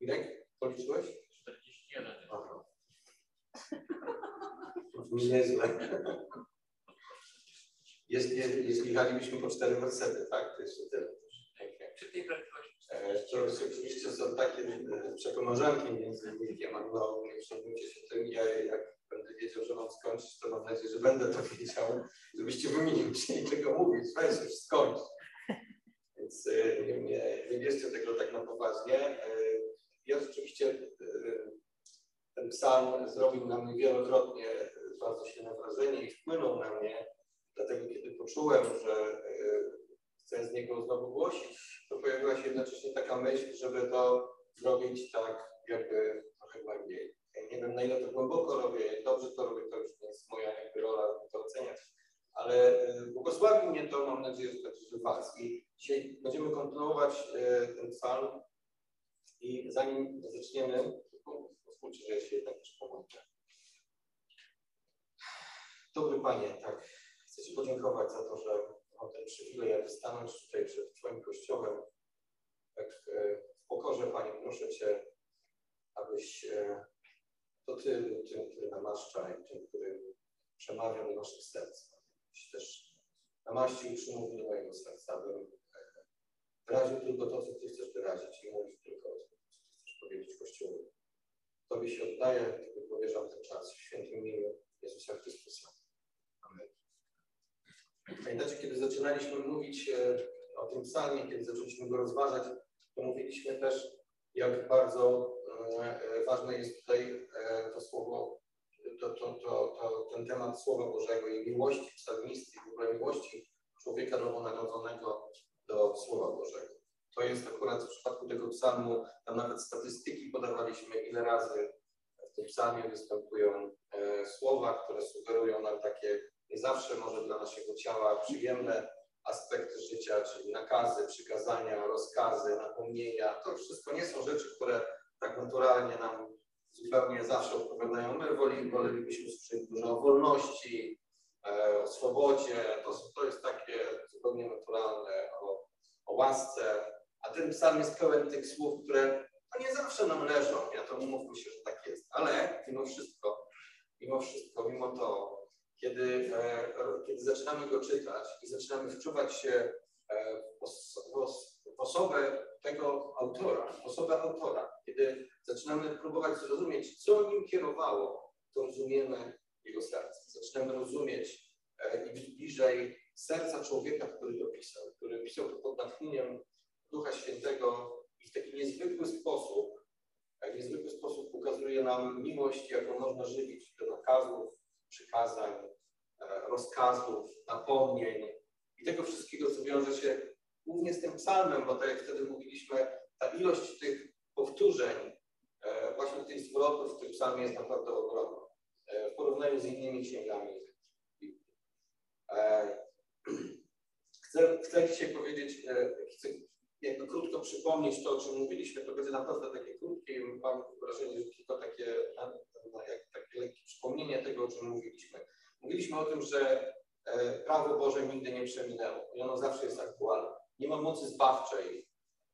Mirek, policzyłeś? 41. Aha. Brzmi nieźle. Jeśli, jeśli jechalibyśmy po cztery wersety, tak? To jeszcze tyle. Okay. Przy tej prędkości. E, To oczywiście są takie e, przekomarzanki między wujkiem a mną. Nie przejmujcie się tym. Ja jak będę wiedział, że mam skończyć, to mam nadzieję, że będę to wiedział, żebyście wy mi nie musieli tego mówić. Weź już skończ. Więc e, nie, nie, nie bierzcie tego tak na poważnie. Ja rzeczywiście e, ten psalm zrobił na mnie wielokrotnie bardzo silne wrażenie i wpłynął na mnie. Dlatego, kiedy poczułem, że e, chcę z niego znowu głosić, to pojawiła się jednocześnie taka myśl, żeby to zrobić tak jakby trochę głębiej. Nie wiem, na ile to głęboko robię, jak dobrze to robię, to już nie jest moja jakby rola to oceniać, ale e, błogosławi mnie to, mam nadzieję, że także Was. I dzisiaj będziemy kontynuować ten psalm i zanim zaczniemy, pozwólcie, że ja się jednak też pomodlę. Dobry Panie, tak, chcę Ci podziękować za to, że mam ten przywilej, aby stanąć tutaj przed Twoim Kościołem. Tak e, w pokorze, Panie, proszę Cię, abyś e, to Ty był tym, który namaszcza i tym, który przemawia do naszych serc. Abyś też namaścił i przymówił do mojego serca, abym e, wyraził tylko to, co Ty chcesz wyrazić i mówił tylko to, co Ty chcesz powiedzieć Kościołowi. Tobie się oddaję, Tobie powierzam ten czas w świętym imieniu Jezusa Chrystusa. Amen. Pamiętacie, kiedy zaczynaliśmy mówić e, o tym psalmie, kiedy zaczęliśmy go rozważać, to mówiliśmy też, jak bardzo e, e, ważne jest tutaj to słowo, to, to, to, ten temat Słowa Bożego i miłości psalmisty, w ogóle miłości człowieka nowonarodzonego do Słowa Bożego. To jest akurat w przypadku tego psalmu, tam nawet statystyki podawaliśmy, ile razy w tym psalmie występują e, słowa, które sugerują nam takie nie zawsze może dla naszego ciała przyjemne aspekty życia, czyli nakazy, przykazania, rozkazy, napomnienia. To wszystko nie są rzeczy, które tak naturalnie nam zupełnie zawsze odpowiadają. My woli, wolelibyśmy słyszeć dużo o wolności, e, o swobodzie. To, to jest takie zupełnie naturalne, o, o łasce. A ten psalm jest pełen tych słów, które no nie zawsze nam leżą. Ja to umówmy się, że tak jest. Ale mimo wszystko, mimo wszystko, mimo to, kiedy, e, kiedy zaczynamy go czytać i zaczynamy wczuwać się e, w, os, w, os, w osobę tego autora, w osobę autora, kiedy zaczynamy próbować zrozumieć, co nim kierowało, to rozumiemy jego serce. Zaczynamy rozumieć e, i być bliżej serca człowieka, który to pisał, który pisał pod natchnieniem Ducha Świętego i w taki niezwykły sposób, w niezwykły sposób ukazuje nam miłość, jaką można żywić do nakazów, przykazań, e, rozkazów, napomnień i tego wszystkiego, co wiąże się głównie z tym psalmem, bo tak jak wtedy mówiliśmy, ta ilość tych powtórzeń, e, właśnie tych zwrotów w tym psalmie jest naprawdę ogromna e, w porównaniu z innymi księgami. Chcę, chcę dzisiaj powiedzieć, chcę jakby krótko przypomnieć to, o czym mówiliśmy, to będzie naprawdę takie krótkie i mam wrażenie, że tylko takie, jak, takie lekkie przypomnienie tego, o czym mówiliśmy. Mówiliśmy o tym, że e, prawo Boże nigdy nie przeminęło i ono zawsze jest aktualne. Nie ma mocy zbawczej.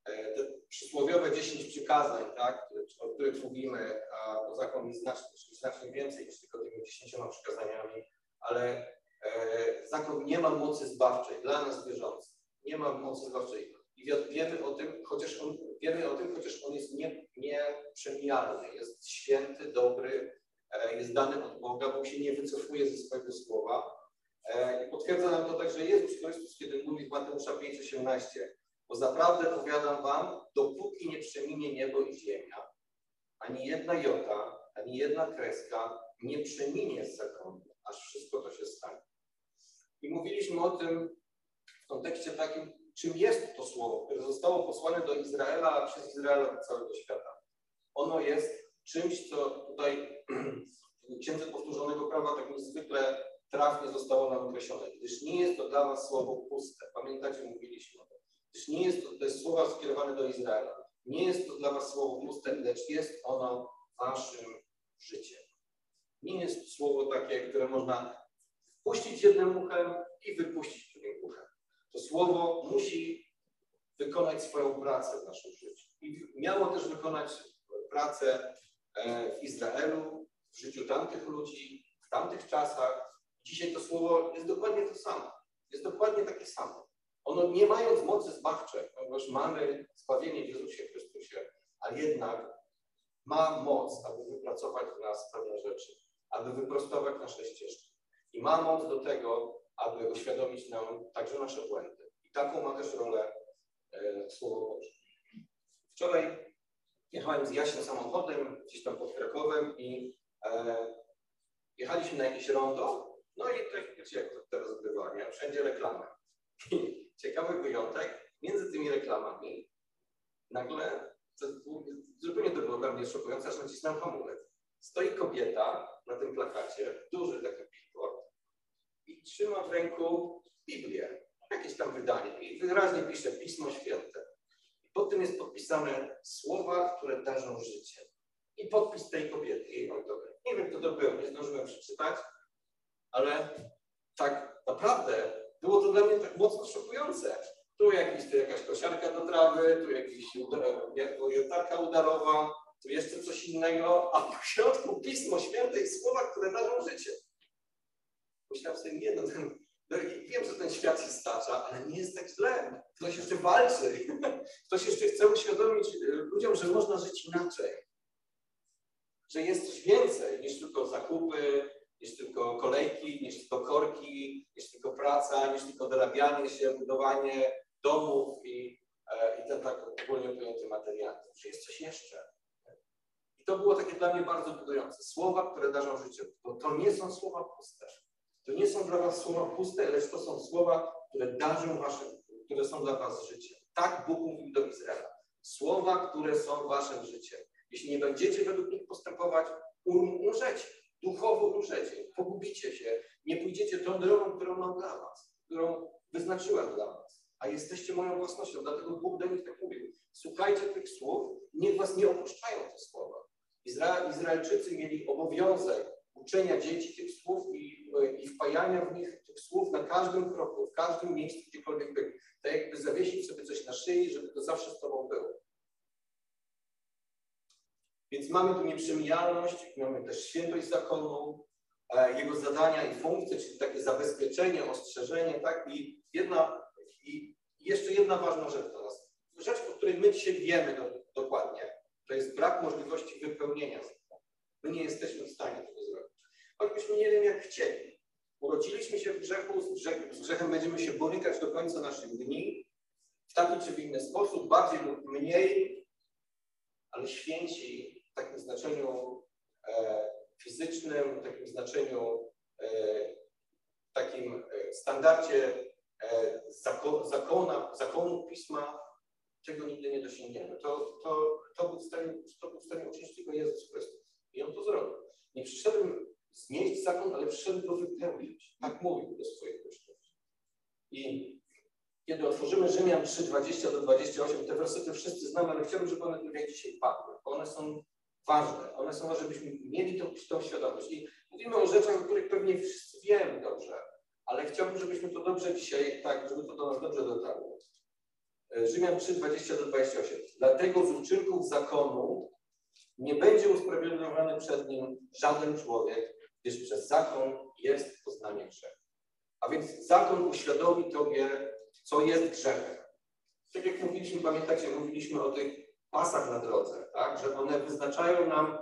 E, te przysłowiowe 10 przykazań, tak, o których mówimy, a bo zakon jest znacznie, znacznie więcej niż tylko tymi 10 przykazaniami, ale e, zakon nie ma mocy zbawczej dla nas wierzących. Nie ma mocy zbawczej wiemy o tym, chociaż on, wiemy o tym, chociaż on jest nie, jest święty, dobry, e, jest dany od Boga, Bóg się nie wycofuje ze swojego słowa. E, I potwierdza nam to także Jezus Chrystus, kiedy mówi w Mateusza 5,18, bo zaprawdę powiadam wam, dopóki nie przeminie niebo i ziemia, ani jedna jota, ani jedna kreska nie przeminie z zakonu, aż wszystko to się stanie. I mówiliśmy o tym w kontekście takim, czym jest to słowo, które zostało posłane do Izraela, a przez Izraela do całego świata. Ono jest czymś, co tutaj w Księdze Powtórzonego Prawa tak niezwykle trafnie zostało nam określone, gdyż nie jest to dla was słowo puste. Pamiętacie, mówiliśmy o tym. Gdyż nie jest to, to jest słowa skierowane do Izraela. Nie jest to dla was słowo puste, lecz jest ono waszym życiem. Nie jest słowo takie, które można wpuścić jednym uchem i wypuścić. To słowo musi wykonać swoją pracę w naszym życiu. I miało też wykonać pracę e, w Izraelu, w życiu tamtych ludzi, w tamtych czasach. Dzisiaj to słowo jest dokładnie to samo. Jest dokładnie takie samo. Ono nie mając mocy zbawczej, ponieważ mamy zbawienie w Jezusie Chrystusie, ale jednak ma moc, aby wypracować w nas pewne rzeczy, aby wyprostować nasze ścieżki. I ma moc do tego, aby uświadomić nam także nasze błędy. I taką ma też rolę e, Słowo Boże. Wczoraj jechałem z Jasiem samochodem gdzieś tam pod Krakowem i e, jechaliśmy na jakieś rondo, no i tak wiecie, jak to teraz bywa, nie? Wszędzie reklamy. Ciekawy wyjątek, między tymi reklamami nagle, to zupełnie to było dla mnie szokujące, aż nacisnąłem hamulec. Stoi kobieta na tym plakacie, duży taki billboard i trzyma w ręku Biblię, jakieś tam wydanie i wyraźnie pisze Pismo Święte. I pod tym jest podpisane słowa, które darzą życie. I podpis tej kobiety, jej. Nie wiem, kto to był, nie zdążyłem przeczytać, ale tak naprawdę było to dla mnie tak mocno szokujące. Tu, jakiś, tu jakaś kosiarka do trawy, tu jakiś jotarka udarowa, tu jeszcze coś innego, a w środku Pismo Święte i słowa, które darzą życie. Myślałem sobie, nie no, ten, no wiem, że ten świat się stacza, ale nie jest tak źle. Ktoś jeszcze walczy. Ktoś jeszcze chce uświadomić y, ludziom, że można żyć inaczej. Że jest coś więcej niż tylko zakupy, niż tylko kolejki, niż tylko korki, niż tylko praca, niż tylko dorabianie się, budowanie domów i, e, i ten tak ogólnie pojęty materializm. Że jest coś jeszcze. I to było takie dla mnie bardzo budujące. Słowa, które darzą życie, bo to nie są słowa puste. To nie są dla was słowa puste, lecz to są słowa, które darzą waszym, które są dla was życiem. Tak Bóg mówił do Izraela. Słowa, które są waszym życiem. Jeśli nie będziecie według nich postępować, um, umrzecie duchowo umrzecie, pogubicie się, nie pójdziecie tą drogą, którą mam dla was, którą wyznaczyłem dla was, a jesteście moją własnością, dlatego Bóg do nich tak mówił. Słuchajcie tych słów, niech was nie opuszczają te słowa. Izra Izraelczycy mieli obowiązek uczenia dzieci tych słów i, i wpajania w nich tych słów na każdym kroku, w każdym miejscu, gdziekolwiek byli. Tak jakby zawiesić sobie coś na szyi, żeby to zawsze z tobą było. Więc mamy tu nieprzemijalność, mamy też świętość zakonu, e, jego zadania i funkcje, czyli takie zabezpieczenie, ostrzeżenie, tak? I jedna, i jeszcze jedna ważna rzecz dla nas. Rzecz, o której my dzisiaj wiemy do, dokładnie, to jest brak możliwości wypełnienia. My nie jesteśmy w stanie tego zrobić. Choćbyśmy nie wiem, jak chcieli. Urodziliśmy się w grzechu, z, grzech, z grzechem będziemy się borykać do końca naszych dni, w taki czy w inny sposób, bardziej lub mniej, ale święci w takim znaczeniu e, fizycznym, w takim znaczeniu, e, w takim e, standardzie e, zakon, zakona, zakonu pisma, czego nigdy nie dosięgniemy. To, to, to, był w stanie, to stanie uczynić tylko Jezus Chrystus. I On to zrobił. Nie przyszedłem znieść zakon, ale przyszedłem go wypełnić. Tak mówił do swoich uczniów. I kiedy otworzymy Rzymian 3, 20 do 28, te wersety wszyscy znamy, ale chciałbym, żeby one tutaj dzisiaj padły, bo one są ważne. One są żebyśmy mieli tą, tą świadomość. I mówimy o rzeczach, o których pewnie wszyscy wiemy dobrze, ale chciałbym, żebyśmy to dobrze dzisiaj, tak, żeby to do nas dobrze dotarło. E, Rzymian 3, 20 do 28. Dlatego z uczynków zakonu nie będzie usprawiedliwiony przed nim żaden człowiek, gdyż przez zakon jest poznanie grzechu. A więc zakon uświadomi Tobie, co jest grzechem. Tak jak mówiliśmy, pamiętacie, mówiliśmy o tych pasach na drodze, tak? że one wyznaczają nam,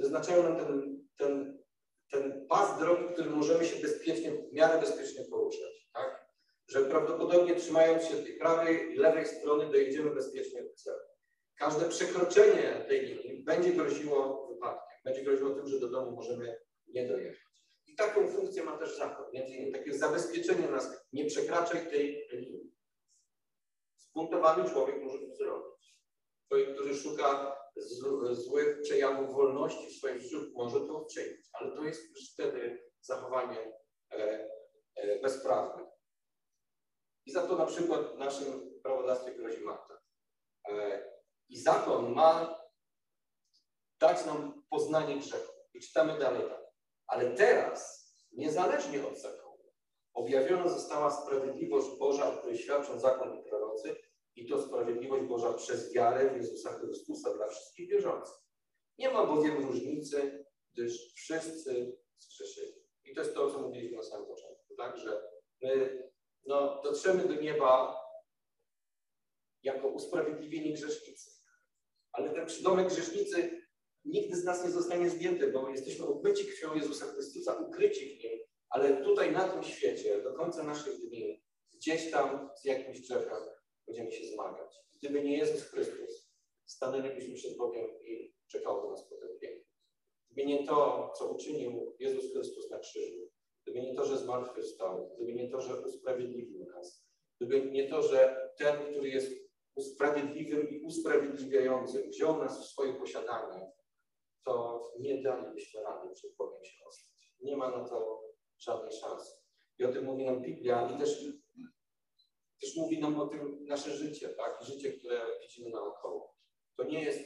wyznaczają nam ten, ten, ten pas drogi, który możemy się bezpiecznie, w miarę bezpiecznie poruszać. Tak? Że prawdopodobnie trzymając się tej prawej i lewej strony dojedziemy bezpiecznie do celu. Każde przekroczenie tej linii będzie groziło wypadkiem, będzie groziło tym, że do domu możemy nie dojechać. I taką funkcję ma też zakon, między innymi takie zabezpieczenie nas, nie przekraczaj tej linii zbuntowany człowiek może to zrobić. Człowiek, który szuka złych przejawów wolności w swoim życiu, może to uczynić, ale to jest już wtedy zachowanie e, e, bezprawne. I za to na przykład w naszym prawodawstwie grozi Marta. E, I zakon ma dać nam poznanie grzechu. I czytamy dalej tak. Ale teraz, niezależnie od zakonu, objawiona została sprawiedliwość Boża, o której świadczą zakon i prorocy, I to sprawiedliwość Boża przez wiarę w Jezusa Chrystusa dla wszystkich wierzących. Nie ma bowiem różnicy, gdyż wszyscy zgrzeszyli. I to jest to, co mówiliśmy na samym początku, tak? Że my no, dotrzemy do nieba jako usprawiedliwieni grzesznicy. Ale ten przydomek grzesznicy nigdy z nas nie zostanie zdjęty, bo jesteśmy obmyci krwią Jezusa Chrystusa, ukryci w Nim, ale tutaj na tym świecie, do końca naszych dni, gdzieś tam z jakimś grzechem będziemy się zmagać. Gdyby nie Jezus Chrystus, stanęlibyśmy przed Bogiem i czekało nas potępienie. Gdyby nie to, co uczynił Jezus Chrystus na krzyżu, gdyby nie to, że zmartwychwstał, gdyby nie to, że usprawiedliwił nas, gdyby nie to, że ten, który jest usprawiedliwym i usprawiedliwiającym, wziął nas w swoje posiadanie, to nie dalibyśmy rady przed Bogiem się ostać. Nie ma na to żadnej szansy. I o tym mówi nam Biblia i też, też mówi nam o tym nasze życie, tak? Życie, które widzimy naokoło. To nie jest,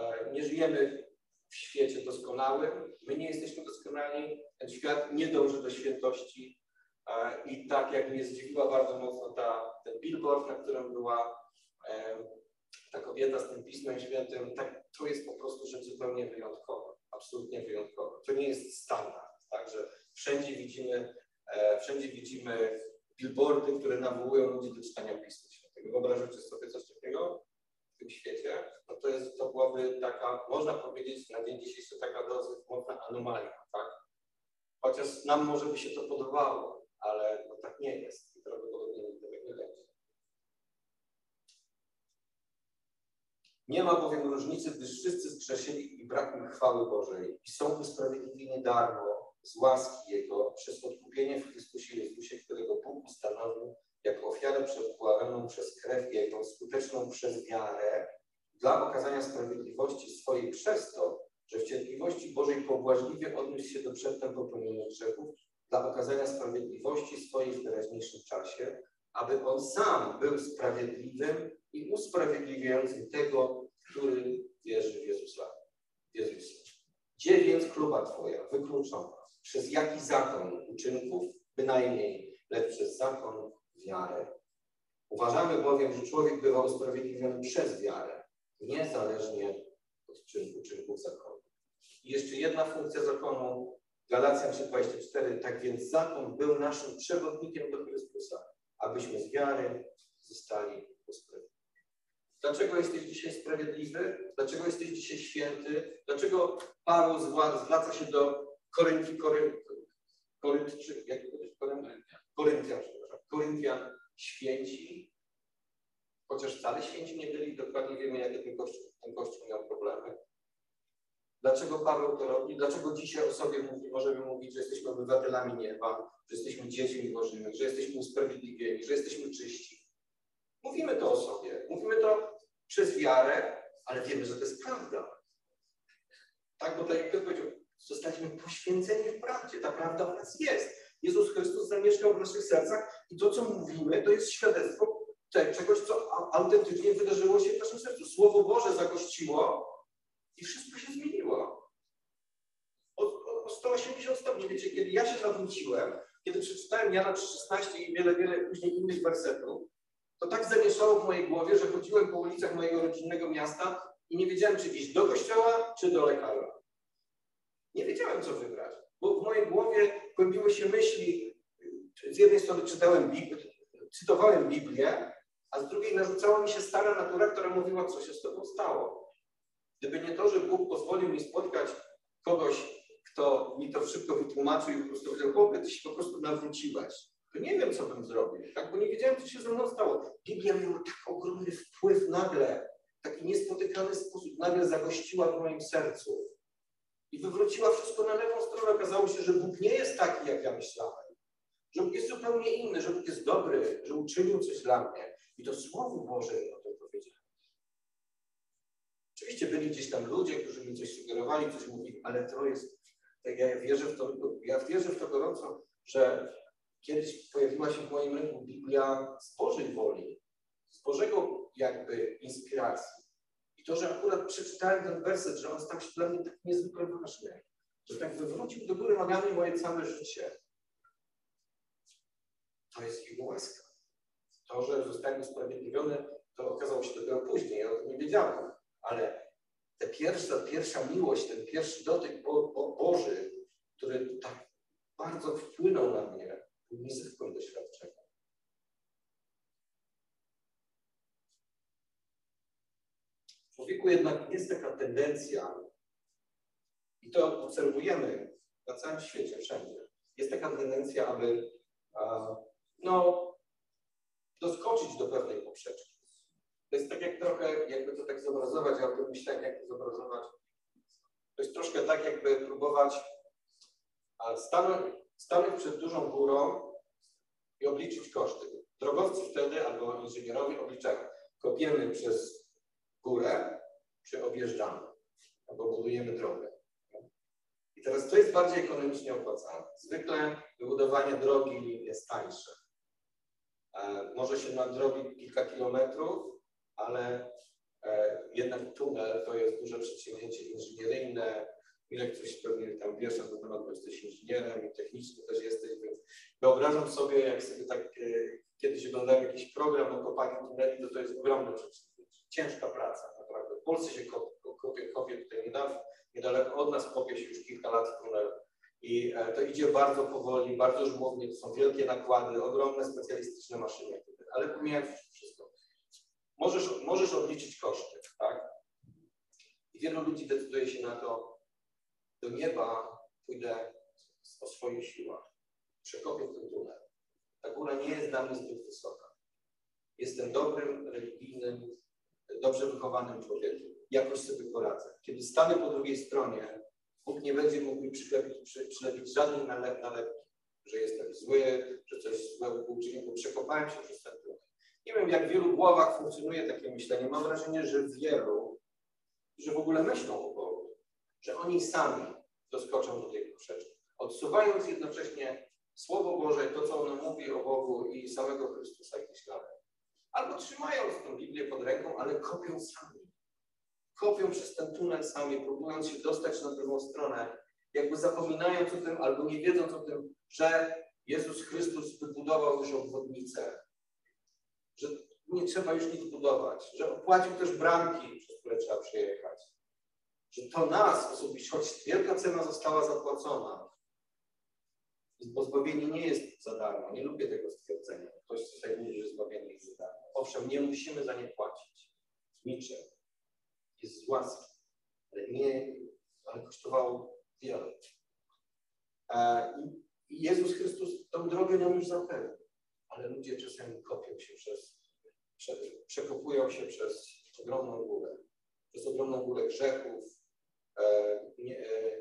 e, nie żyjemy w świecie doskonałym, my nie jesteśmy doskonali, ten świat nie dąży do świętości e, i tak jak mnie zdziwiła bardzo mocno ta, ten billboard, na którym była e, ta kobieta z tym Pismem Świętym, tak, to jest po prostu rzecz zupełnie wyjątkowa, absolutnie wyjątkowa. To nie jest standard, tak, że wszędzie widzimy, e, wszędzie widzimy billboardy, które nawołują ludzi do czytania Pisma Świętego. Wyobrażacie sobie coś takiego w tym świecie? No to jest, to byłaby taka, można powiedzieć na dzień dzisiejszy taka dosyć mocna anomalia, tak? Chociaż nam może by się to podobało, ale no tak nie jest i prawdopodobnie nigdy tak nie będzie. Nie ma bowiem różnicy, gdyż wszyscy zgrzeszyli i brak im chwały Bożej i są usprawiedliwieni darmo z łaski Jego przez odkupienie w Chrystusie Jezusie, którego Bóg ustanowił jako ofiarę przebłaganą przez krew Jego, skuteczną przez wiarę, dla okazania sprawiedliwości swojej przez to, że w cierpliwości Bożej pobłażliwie odniósł się do przedtem popełnionych grzechów, dla okazania sprawiedliwości swojej w teraźniejszym czasie, aby On sam był sprawiedliwym i usprawiedliwiającym tego, który wierzy w Jezusa. Jezusa. Gdzie więc kluba Twoja wykluczona? Przez jaki zakon uczynków? Bynajmniej, lecz przez zakon wiary. Uważamy bowiem, że człowiek bywa usprawiedliwiony przez wiarę, niezależnie od uczynków zakonu. I jeszcze jedna funkcja zakonu, Galacjan 3,24. Tak więc zakon był naszym przewodnikiem do Chrystusa, abyśmy z wiary zostali usprawiedliwieni. Dlaczego jesteś dzisiaj sprawiedliwy? Dlaczego jesteś dzisiaj święty? Dlaczego Paweł zwraca się do Korynti, Kory, Koryntczyk, jak Koryntian, Koryntian, Koryntian święci, chociaż wcale święci nie byli, dokładnie wiemy, jakie ten kościół, ten kościół miał problemy. Dlaczego Paweł to robi? Dlaczego dzisiaj o sobie mówi, możemy mówić, że jesteśmy obywatelami nieba, że jesteśmy dziećmi Bożymi, że jesteśmy usprawiedliwieni, że jesteśmy czyści? Mówimy to o sobie. Mówimy to przez wiarę, ale wiemy, że to jest prawda. Tak, bo tak jak Piotr powiedział, zostaliśmy poświęceni w prawdzie. Ta prawda w nas jest. Jezus Chrystus zamieszkał w naszych sercach i to, co mówimy, to jest świadectwo czegoś, co autentycznie wydarzyło się w naszym sercu. Słowo Boże zagościło i wszystko się zmieniło. O, o, o 180 stopni. Wiecie, kiedy ja się nawróciłem, kiedy przeczytałem Jana 3,16 i wiele, wiele później innych wersetów, to tak zamieszało w mojej głowie, że chodziłem po ulicach mojego rodzinnego miasta i nie wiedziałem, czy iść do kościoła, czy do lekarza. Nie wiedziałem, co wybrać, bo w mojej głowie kłębiły się myśli. Z jednej strony czytałem Biblię, cytowałem Biblię, a z drugiej narzucała mi się stara natura, która mówiła, co się z tobą stało. Gdyby nie to, że Bóg pozwolił mi spotkać kogoś, kto mi to szybko wytłumaczył i po prostu powiedział, chłopie, ty się po prostu nawróciłeś, to nie wiem, co bym zrobił, tak? bo nie wiedziałem, co się ze mną stało. Biblia miała tak ogromny wpływ nagle, taki niespotykany sposób, nagle zagościła w moim sercu i wywróciła wszystko na lewą stronę. Okazało się, że Bóg nie jest taki, jak ja myślałem. Że Bóg jest zupełnie inny, że Bóg jest dobry, że uczynił coś dla mnie. I to Słowo Boże o tym powiedziało. Oczywiście byli gdzieś tam ludzie, którzy mi coś sugerowali, coś mówili, ale to jest, tak ja wierzę w to, ja wierzę w to gorąco, że kiedyś pojawiła się w moim ręku Biblia z Bożej woli, z Bożego jakby inspiracji. I to, że akurat przeczytałem ten werset, że on stał się dla mnie tak niezwykle ważny, że tak wywrócił do góry nogami moje całe życie. To jest Jego łaska. To, że zostałem usprawiedliwiony, To okazało się dopiero później, ja o tym nie wiedziałem. Ale ta pierwsza, pierwsza miłość, ten pierwszy dotyk Bo, Bo, Boży, który tak bardzo wpłynął na mnie, był niezwykłym doświadczeniem. W człowieku jednak jest taka tendencja, i to obserwujemy na całym świecie, wszędzie. Jest taka tendencja, aby no, doskoczyć do pewnej poprzeczki. To jest tak jak trochę, jakby to tak zobrazować, ja o tym myślałem, jak to zobrazować. To jest troszkę tak, jakby próbować stanąć, stanąć przed dużą górą i obliczyć koszty. Drogowcy wtedy albo inżynierowie obliczają. Kopiemy przez górę, czy objeżdżamy, albo budujemy drogę. I teraz to jest bardziej ekonomicznie opłacalne. Zwykle wybudowanie drogi jest tańsze. E, może się nadrobi kilka kilometrów, ale e, jednak tunel to jest duże przedsięwzięcie inżynieryjne. Ile ktoś pewnie tam wiesz na temat, bo jesteś inżynierem i techniczny też jesteś, więc wyobrażam sobie, jak sobie tak e, kiedyś oglądałem jakiś program o kopaniu tuneli, to to jest ogromne przedsięwzięcie. Ciężka praca, naprawdę. W Polsce się kopie, kopie tutaj niedawno, niedaleko od nas kopie się już kilka lat tunel i e, to idzie bardzo powoli, bardzo żmownie, to są wielkie nakłady, ogromne specjalistyczne maszyny, ale pomijając wszystko. Możesz, możesz odliczyć koszty, tak? I wielu ludzi decyduje się na to, do nieba pójdę o swoich siłach, przekopię ten tunel. Ta góra nie jest dla mnie zbyt wysoka. Jestem dobrym, religijnym, dobrze wychowanym człowiekiem. Jakoś sobie poradzę. Kiedy stanę po drugiej stronie, Bóg nie będzie mógł mi przylepić, przy, przylepić żadnej nalepki, że jestem zły, że coś złego uczynił, bo przekopałem się przez ten. Nie wiem, jak w wielu głowach funkcjonuje takie myślenie. Mam wrażenie, że wielu, że w ogóle myślą o Bogu, że oni sami doskoczą do tej poprzeczki. Odsuwając jednocześnie Słowo Boże, to co ono mówi o Bogu i samego Chrystusa gdzieś dalej. Albo trzymając tę Biblię pod ręką, ale kopią sami kopią przez ten tunel sami, próbując się dostać na drugą stronę, jakby zapominając o tym albo nie wiedząc o tym, że Jezus Chrystus wybudował już obwodnicę, nie trzeba już nic budować, że opłacił też bramki, przez które trzeba przejechać, że to nas osobiście, choć wielka cena została zapłacona, bo zbawienie nie jest za darmo. Nie lubię tego stwierdzenia. Ktoś tutaj mówi, że zbawienie jest za darmo. Owszem, nie musimy za nie płacić. Niczym jest z łaski, ale nie, ale kosztowało wiele. I Jezus Chrystus tą drogę nam już zapewnił, ale ludzie czasami kopią się przez przekopują się przez ogromną górę, przez ogromną górę grzechów, e, nie, e,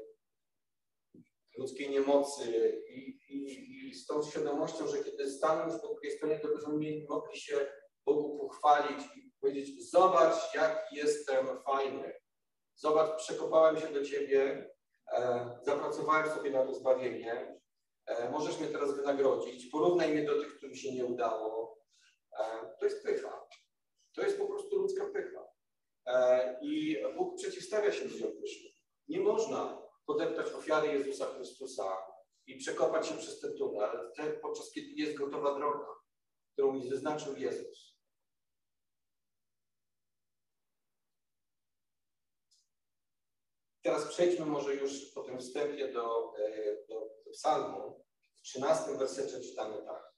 ludzkiej niemocy i, i, i z tą świadomością, że kiedy staną już po drugiej stronie, to będą mogli się Bogu pochwalić i powiedzieć, zobacz, jak jestem fajny. Zobacz, przekopałem się do Ciebie, e, zapracowałem sobie na to zbawienie. E, możesz mnie teraz wynagrodzić. Porównaj mnie do tych, którym się nie udało. To jest pycha. To jest po prostu ludzka pycha. E, I Bóg przeciwstawia się ludziom pysznym. Nie można podeptać ofiary Jezusa Chrystusa i przekopać się przez ten tunel, podczas kiedy jest gotowa droga, którą mi wyznaczył Jezus. Teraz przejdźmy może już po tym wstępie do, e, do, do psalmu. W 13 wersecie czytamy tak.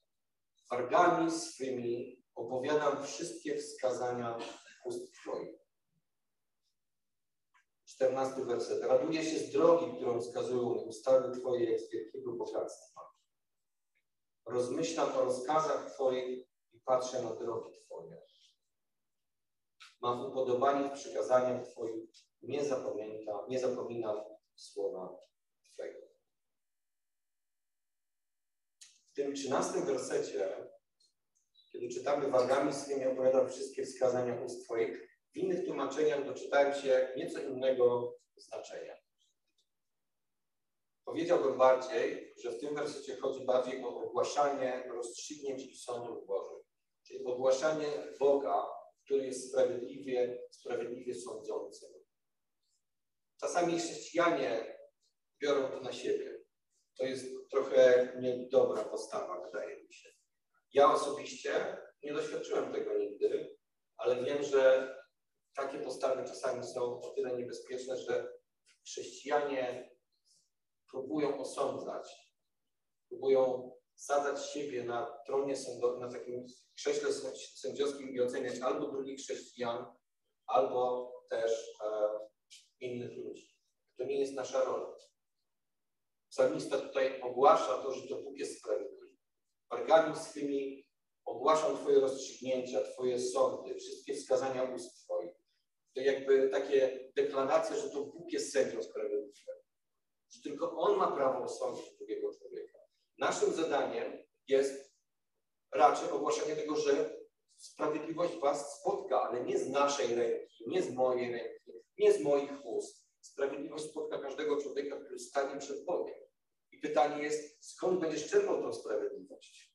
Wargami swymi opowiadam wszystkie wskazania ust Twoich. 14 werset. Raduję się z drogi, którą wskazują ustawy Twoje z wielkiego bogactwa. Rozmyślam o rozkazach Twoich i patrzę na drogi Twoje. Mam upodobanie w przykazaniach Twoich nie zapamięta, nie zapominam słowa Twego. W tym trzynastym wersecie, kiedy czytamy wagami swymi, opowiadam wszystkie wskazania ust Twoich, w innych tłumaczeniach doczytałem się nieco innego znaczenia. Powiedziałbym bardziej, że w tym wersecie chodzi bardziej o ogłaszanie rozstrzygnięć i sądów Bożych, czyli ogłaszanie Boga, który jest sprawiedliwie, sprawiedliwie sądzącym. Czasami chrześcijanie biorą to na siebie. To jest trochę niedobra postawa, wydaje mi się. Ja osobiście nie doświadczyłem tego nigdy, ale wiem, że takie postawy czasami są o tyle niebezpieczne, że chrześcijanie próbują osądzać, próbują sadzać siebie na tronie sądowym, na takim krześle sędziowskim i oceniać albo drugich chrześcijan, albo też e, innych ludzi. To nie jest nasza rola. Psalmista tutaj ogłasza to, że to Bóg jest sprawiedliwy. Wargami swymi ogłaszam Twoje rozstrzygnięcia, Twoje sądy, wszystkie wskazania ust Twoich. To jakby takie deklaracje, że to Bóg jest sędzią sprawiedliwym. Że tylko On ma prawo osądzić drugiego człowieka. Naszym zadaniem jest raczej ogłaszanie tego, że sprawiedliwość Was spotka, ale nie z naszej ręki, nie z mojej ręki, nie z moich ust. Sprawiedliwość spotka każdego człowieka, który stanie przed Bogiem. Pytanie jest, skąd będziesz czerpał tą sprawiedliwość?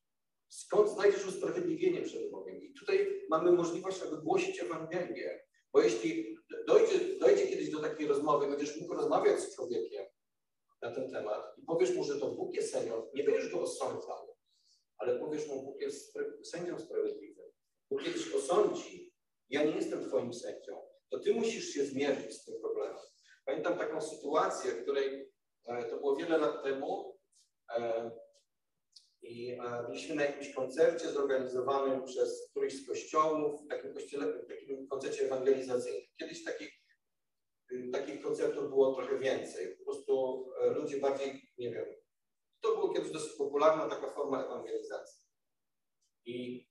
Skąd znajdziesz usprawiedliwienie przed Bogiem? I tutaj mamy możliwość, aby głosić Ewangelię. Bo jeśli dojdzie, dojdzie kiedyś do takiej rozmowy, będziesz mógł rozmawiać z człowiekiem na ten temat i powiesz mu, że to Bóg jest sędzią, nie będziesz go osądzał, ale powiesz mu, Bóg jest sędzią sprawiedliwym. Bo kiedyś osądzi, ja nie jestem Twoim sędzią, to Ty musisz się zmierzyć z tym problemem. Pamiętam taką sytuację, w której to było wiele lat temu e, i e, byliśmy na jakimś koncercie zorganizowanym przez któryś z kościołów, w takim, kościele, w takim koncercie ewangelizacyjnym. Kiedyś takich, y, takich koncertów było trochę więcej. Po prostu ludzie bardziej, nie wiem, to było kiedyś dosyć popularna taka forma ewangelizacji. I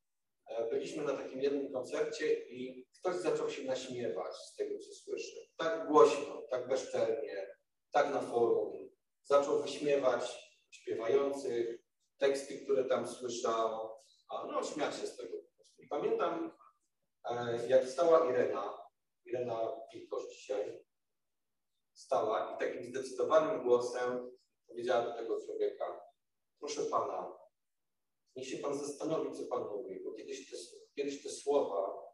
byliśmy na takim jednym koncercie i ktoś zaczął się naśmiewać z tego, co słyszy. Tak głośno, tak bezczelnie, tak na forum. Zaczął wyśmiewać śpiewających, teksty, które tam słyszał, a no śmiać się z tego. I pamiętam, e, jak stała Irena, Irena Wilkosz dzisiaj, stała i takim zdecydowanym głosem powiedziała do tego człowieka, proszę pana, niech się pan zastanowi, co pan mówi, bo kiedyś te, kiedyś te słowa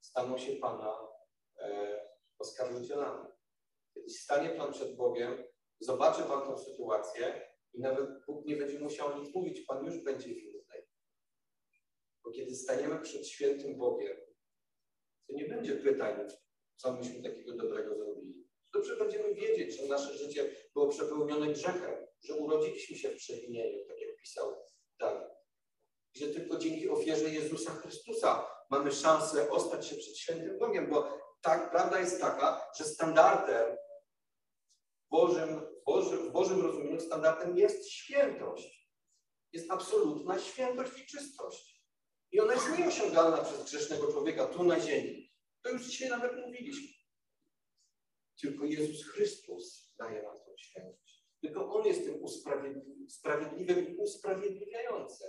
staną się Pana e, oskarżycielami. Kiedyś stanie Pan przed Bogiem, zobaczy Pan tą sytuację i nawet Bóg nie będzie musiał nic mówić, Pan już będzie winny. Bo kiedy staniemy przed świętym Bogiem, to nie będzie pytań, co myśmy takiego dobrego zrobili. Dobrze będziemy wiedzieć, że nasze życie było przepełnione grzechem, że urodziliśmy się w przewinieniu, tak jak pisał Dawid. Że tylko dzięki ofierze Jezusa Chrystusa mamy szansę ostać się przed świętym Bogiem, bo tak, prawda jest taka, że standardem Bożym, Bożym, w Bożym rozumieniu standardem jest świętość. Jest absolutna świętość i czystość. I ona jest nieosiągalna przez grzesznego człowieka tu na ziemi. To już dzisiaj nawet mówiliśmy. Tylko Jezus Chrystus daje nam tą świętość. Tylko On jest tym usprawiedliwym i usprawiedliwiającym.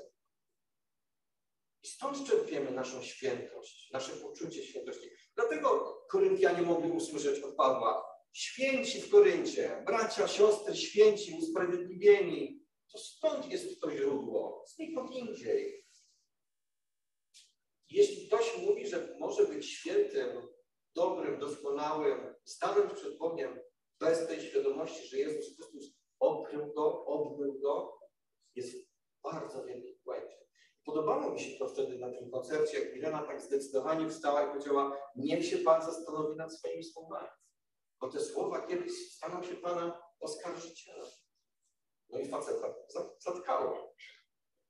I stąd czerpiemy naszą świętość, nasze poczucie świętości. Dlatego Koryntianie mogli usłyszeć od Pawła, święci w Koryncie, bracia, siostry, święci, usprawiedliwieni. To stąd jest to źródło, znikąd indziej. Jeśli ktoś mówi, że może być świętym, dobrym, doskonałym, stanąć przed Bogiem bez tej świadomości, że Jezus Chrystus okrył go, obmył go, jest bardzo wielki błędzie. Podobało mi się to wtedy na tym koncercie, jak Irena tak zdecydowanie wstała i powiedziała, niech się Pan zastanowi nad swoimi słowami. Bo te słowa kiedyś staną się Pana oskarżycielem. No i faceta zatkało.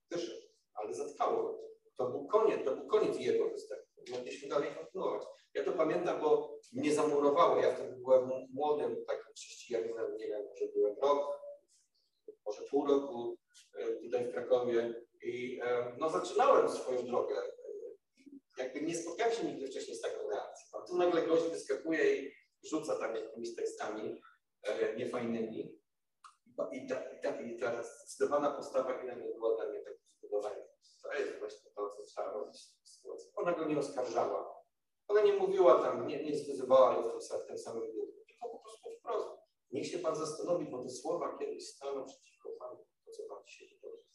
Też, ale zatkało. To był koniec, to był koniec jego występu. Mogliśmy dalej kontynuować. Ja to pamiętam, bo mnie zamurowało. Ja wtedy byłem młodym takim chrześcijaninem, nie wiem, może byłem rok, może pół roku e, tutaj w Krakowie i e, no, zaczynałem swoją drogę. Jakby nie spotkałem się nigdy wcześniej z taką reakcją. A tu nagle gość wyskakuje i rzuca tam jakimiś tekstami e, niefajnymi. I ta, i, ta, I ta zdecydowana postawa Gina nie była dla mnie tak zbudowana. To jest właśnie to, co trzeba robić w sytuacji. Ona go nie oskarżała. Ona nie mówiła tam, nie, nie zwyzywała go w tym, samym duchu. Tylko po prostu wprost. Niech się Pan zastanowi, bo te słowa kiedyś staną przeciwko Panu, to co Pan dzisiaj wypowiedział.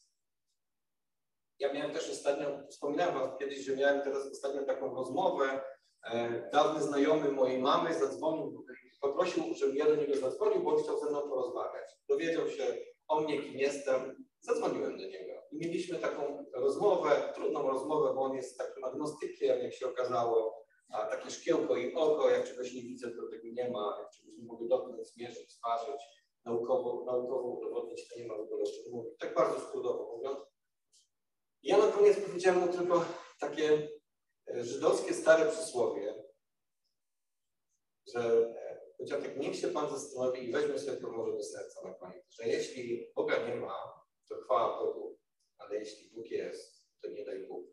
Ja miałem też ostatnio, wspominałem Wam kiedyś, że miałem teraz ostatnio taką rozmowę. E, dawny znajomy mojej mamy zadzwonił, poprosił, żebym ja do niego zadzwonił, bo chciał ze mną porozmawiać. Dowiedział się o mnie, kim jestem. Zadzwoniłem do niego i mieliśmy taką rozmowę, trudną rozmowę, bo on jest takim agnostykiem, jak się okazało. A takie szkiełko i oko, jak czegoś nie widzę, to tego nie ma, jak czegoś nie mogę dotknąć, zmierzyć, zważyć, naukowo, naukowo udowodnić, to nie ma w ogóle czym mówić. Tak bardzo skrótowo mówiąc. Ja na koniec powiedziałem mu tylko takie żydowskie stare przysłowie, że e, powiedział tak, niech się Pan zastanowi i weźmie sobie to może do serca na koniec, że jeśli Boga nie ma, to chwała Bogu, ale jeśli Bóg jest, to nie daj Bóg.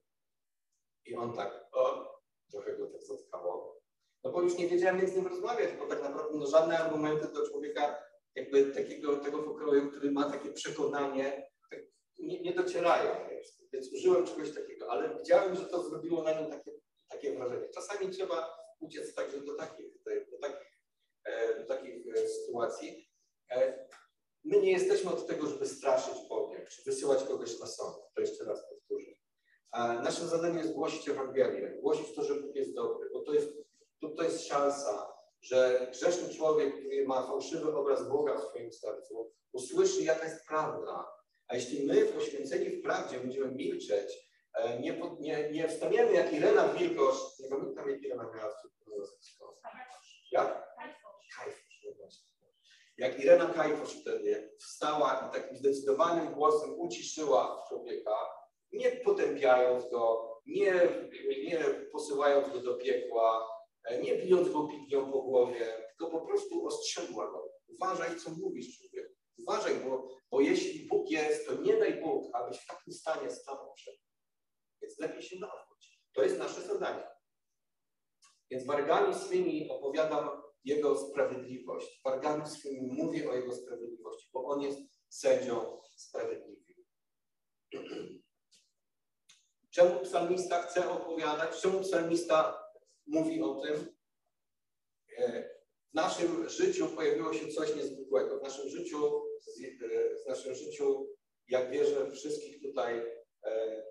I on tak, o, trochę go tak zatkało. No bo już nie wiedziałem, jak z nim rozmawiać, bo tak naprawdę no, żadne argumenty do człowieka jakby takiego tego pokroju, który ma takie przekonanie, tak nie, nie docierają. Więc użyłem czegoś takiego, ale widziałem, że to zrobiło na nim takie, takie wrażenie. Czasami trzeba uciec także do takich, do takich, e, do takich e, sytuacji. E, my nie jesteśmy od tego, żeby straszyć Bogiem, czy wysyłać kogoś na sąd. To jeszcze raz powtórzę. Naszym zadaniem jest głosić Ewangelię, głosić to, że Bóg jest dobry, bo to jest, to, to jest szansa, że grzeszny człowiek, który ma fałszywy obraz Boga w swoim sercu, usłyszy, jaka jest prawda. A jeśli my, poświęceni w prawdzie, będziemy milczeć, e, nie, nie, nie wstaniemy jak Irena Wilkosz, nie pamiętam jak Irena miała Jak? Kajfosz. Jak Irena Kajfosz wtedy wstała i takim zdecydowanym głosem uciszyła człowieka, nie potępiając go, nie, nie posyłając go do piekła, e, nie bijąc go pignią po głowie, tylko po prostu ostrzegła go. Uważaj, co mówisz, człowiek. Uważaj, bo, bo jeśli Bóg jest, to nie daj Bóg, abyś w takim stanie stanął przed. Więc lepiej się nawróć. To jest nasze zadanie. Więc wargami swymi opowiadam Jego sprawiedliwość. Wargami swymi mówię o Jego sprawiedliwości, bo On jest sędzią sprawiedliwym. Czemu psalmista chce opowiadać? Czemu psalmista mówi o tym? E, w naszym życiu pojawiło się coś niezwykłego. W naszym życiu, w naszym życiu, jak wierzę, wszystkich tutaj e,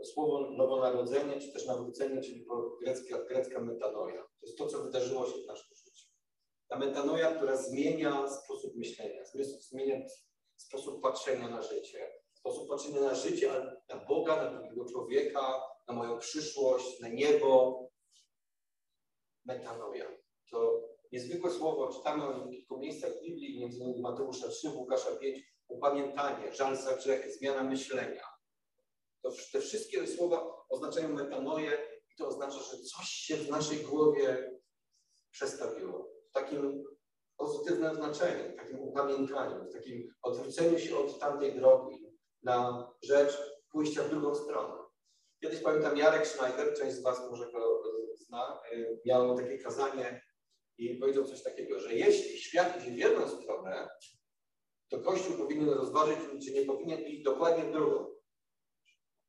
to słowo nowonarodzenie, czy też nawrócenie, czyli grecka, grecka metanoja. To jest to, co wydarzyło się w naszym życiu. Ta metanoja, która zmienia sposób myślenia, zmienia sposób patrzenia na życie, sposób patrzenia na życie, na Boga, na drugiego człowieka, na moją przyszłość, na niebo. Metanoja. To niezwykłe słowo, czytamy w kilku miejscach w Biblii, innymi Mateusza 3, Łukasza 5, upamiętanie, żal za grzechy, zmiana myślenia. To te wszystkie słowa oznaczają metanoję i to oznacza, że coś się w naszej głowie przestawiło. W takim pozytywnym znaczeniu, w takim upamiętaniu, w takim odwróceniu się od tamtej drogi na rzecz pójścia w drugą stronę. Kiedyś pamiętam Jarek Schneider, część z Was może go zna, y, miał takie kazanie i powiedział coś takiego, że jeśli świat idzie w jedną stronę, to Kościół powinien rozważyć, czy nie powinien iść dokładnie w drugą.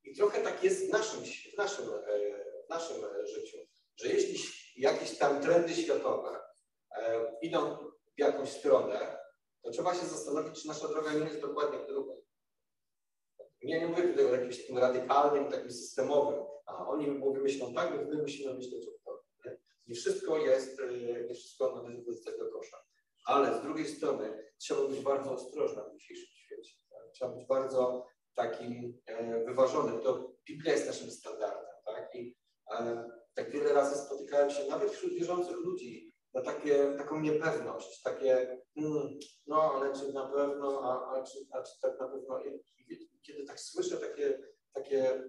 I trochę tak jest w naszym, w naszym, e, w naszym życiu, że jeśli jakieś tam trendy światowe e, idą w jakąś stronę, to trzeba się zastanowić, czy nasza droga nie jest dokładnie w drugą. Ja nie mówię tutaj o jakimś takim radykalnym, takim systemowym, a oni mówią, myślą tak, my musimy myśleć. Nie? wszystko jest, e, nie wszystko należy wrzucać do kosza. Ale z drugiej strony trzeba być bardzo ostrożnym w dzisiejszym świecie. Tak? Trzeba być bardzo takim e, wyważonym. To Biblia jest naszym standardem. Tak? I e, tak wiele razy spotykałem się nawet wśród wierzących ludzi na takie, taką niepewność, takie hmm, no ale czy na pewno, a, a, czy, a czy tak na pewno. I, kiedy tak słyszę takie, takie,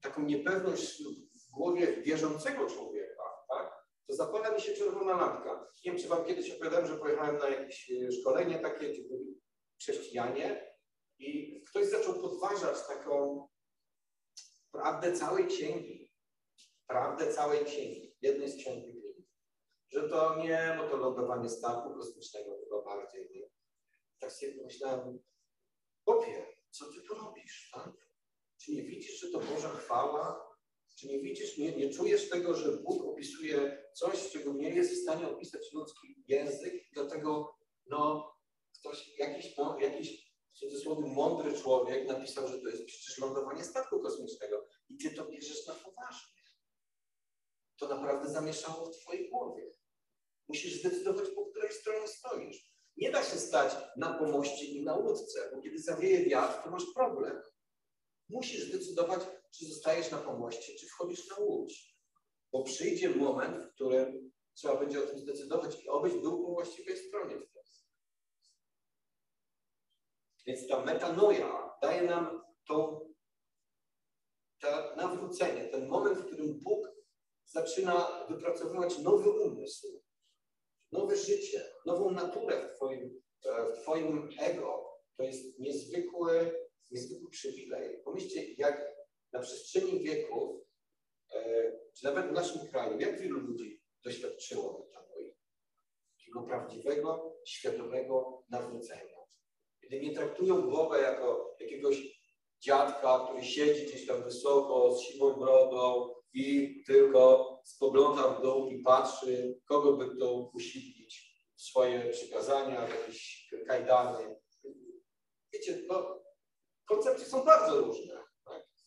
taką niepewność w głowie wierzącego człowieka, tak, to zapala mi się czerwona lampka. Nie wiem, czy wam kiedyś opowiadałem, że pojechałem na jakieś e, szkolenie takie, gdzie byli chrześcijanie i ktoś zaczął podważać taką prawdę całej księgi. Prawdę całej księgi, jednej z ksiąg Biblii. Że to nie, bo to lądowanie statku kosmicznego chyba bardziej. Nie? Tak sobie pomyślałem, popie, co ty tu robisz, tak? Czy nie widzisz, że to Boża chwała? Czy nie widzisz, nie, nie czujesz tego, że Bóg opisuje coś, czego nie jest w stanie opisać ludzki język? Dlatego, no, ktoś, jakiś, no, jakiś w cudzysłowie mądry człowiek napisał, że to jest przecież lądowanie statku kosmicznego i ty to bierzesz na poważnie. To naprawdę zamieszało w twojej głowie. Musisz zdecydować, po której stronie stoisz. Nie da się stać na pomoście i na łódce, bo kiedy zawieje wiatr, to masz problem. Musisz zdecydować, czy zostajesz na pomoście, czy wchodzisz na łódź. Bo przyjdzie moment, w którym trzeba będzie o tym zdecydować i obyś był po właściwej stronie wtedy. Więc ta metanoja daje nam to, to nawrócenie, ten moment, w którym Bóg zaczyna wypracowywać nowy umysł, nowe życie, nową naturę w Twoim, e, w twoim ego. To jest niezwykły, niezwykły przywilej. Pomyślcie, jak na przestrzeni wieków, e, czy nawet w naszym kraju, jak wielu ludzi doświadczyło metanoi, takiego prawdziwego, świadomego nawrócenia. Kiedy nie traktują Boga jako jakiegoś dziadka, który siedzi gdzieś tam wysoko, z siwą brodą i tylko spogląda w dół i patrzy, kogo by to usidlić w swoje przykazania, jakieś kajdany. Wiecie, no, koncepcje są bardzo różne.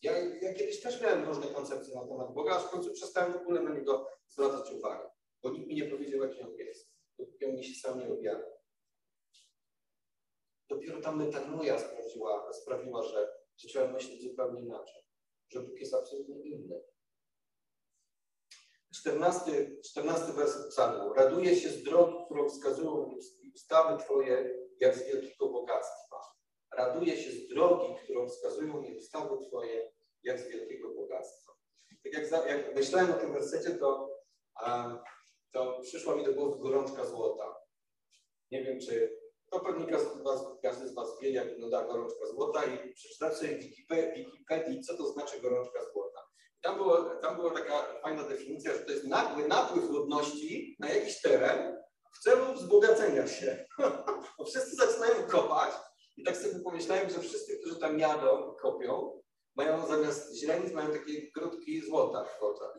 Ja, ja kiedyś też miałem różne koncepcje na temat Boga, aż w końcu przestałem w ogóle na niego zwracać uwagę, bo nikt mi nie powiedział, jaki on jest. Dopóki on mi się sam nie objawił. Dopiero ta metanoja sprawiła, sprawiła że zacząłem myśleć zupełnie inaczej, że Bóg jest absolutnie inny. 14, 14 werset psalmu. Raduje się z drogi, którą wskazują ustawy Twoje, jak z wielkiego bogactwa. Raduje się z drogi, którą wskazują Twoje, jak z wielkiego bogactwa. Tak jak, za, jak myślałem o tym wersecie, to, um, to przyszła mi do głowy gorączka złota. Nie wiem, czy to pewnie każdy z Was, każdy z was wie, jak wygląda gorączka złota i przeczytać sobie w Wikipedii, co to znaczy gorączka złota. Tam, było, tam była taka fajna definicja, że to jest nagły napływ ludności na jakiś teren w celu wzbogacenia się. Bo wszyscy zaczynają kopać i tak sobie pomyślałem, że wszyscy, którzy tam jadą kopią, mają zamiast źrenic, mają takie grudki złota w oczach.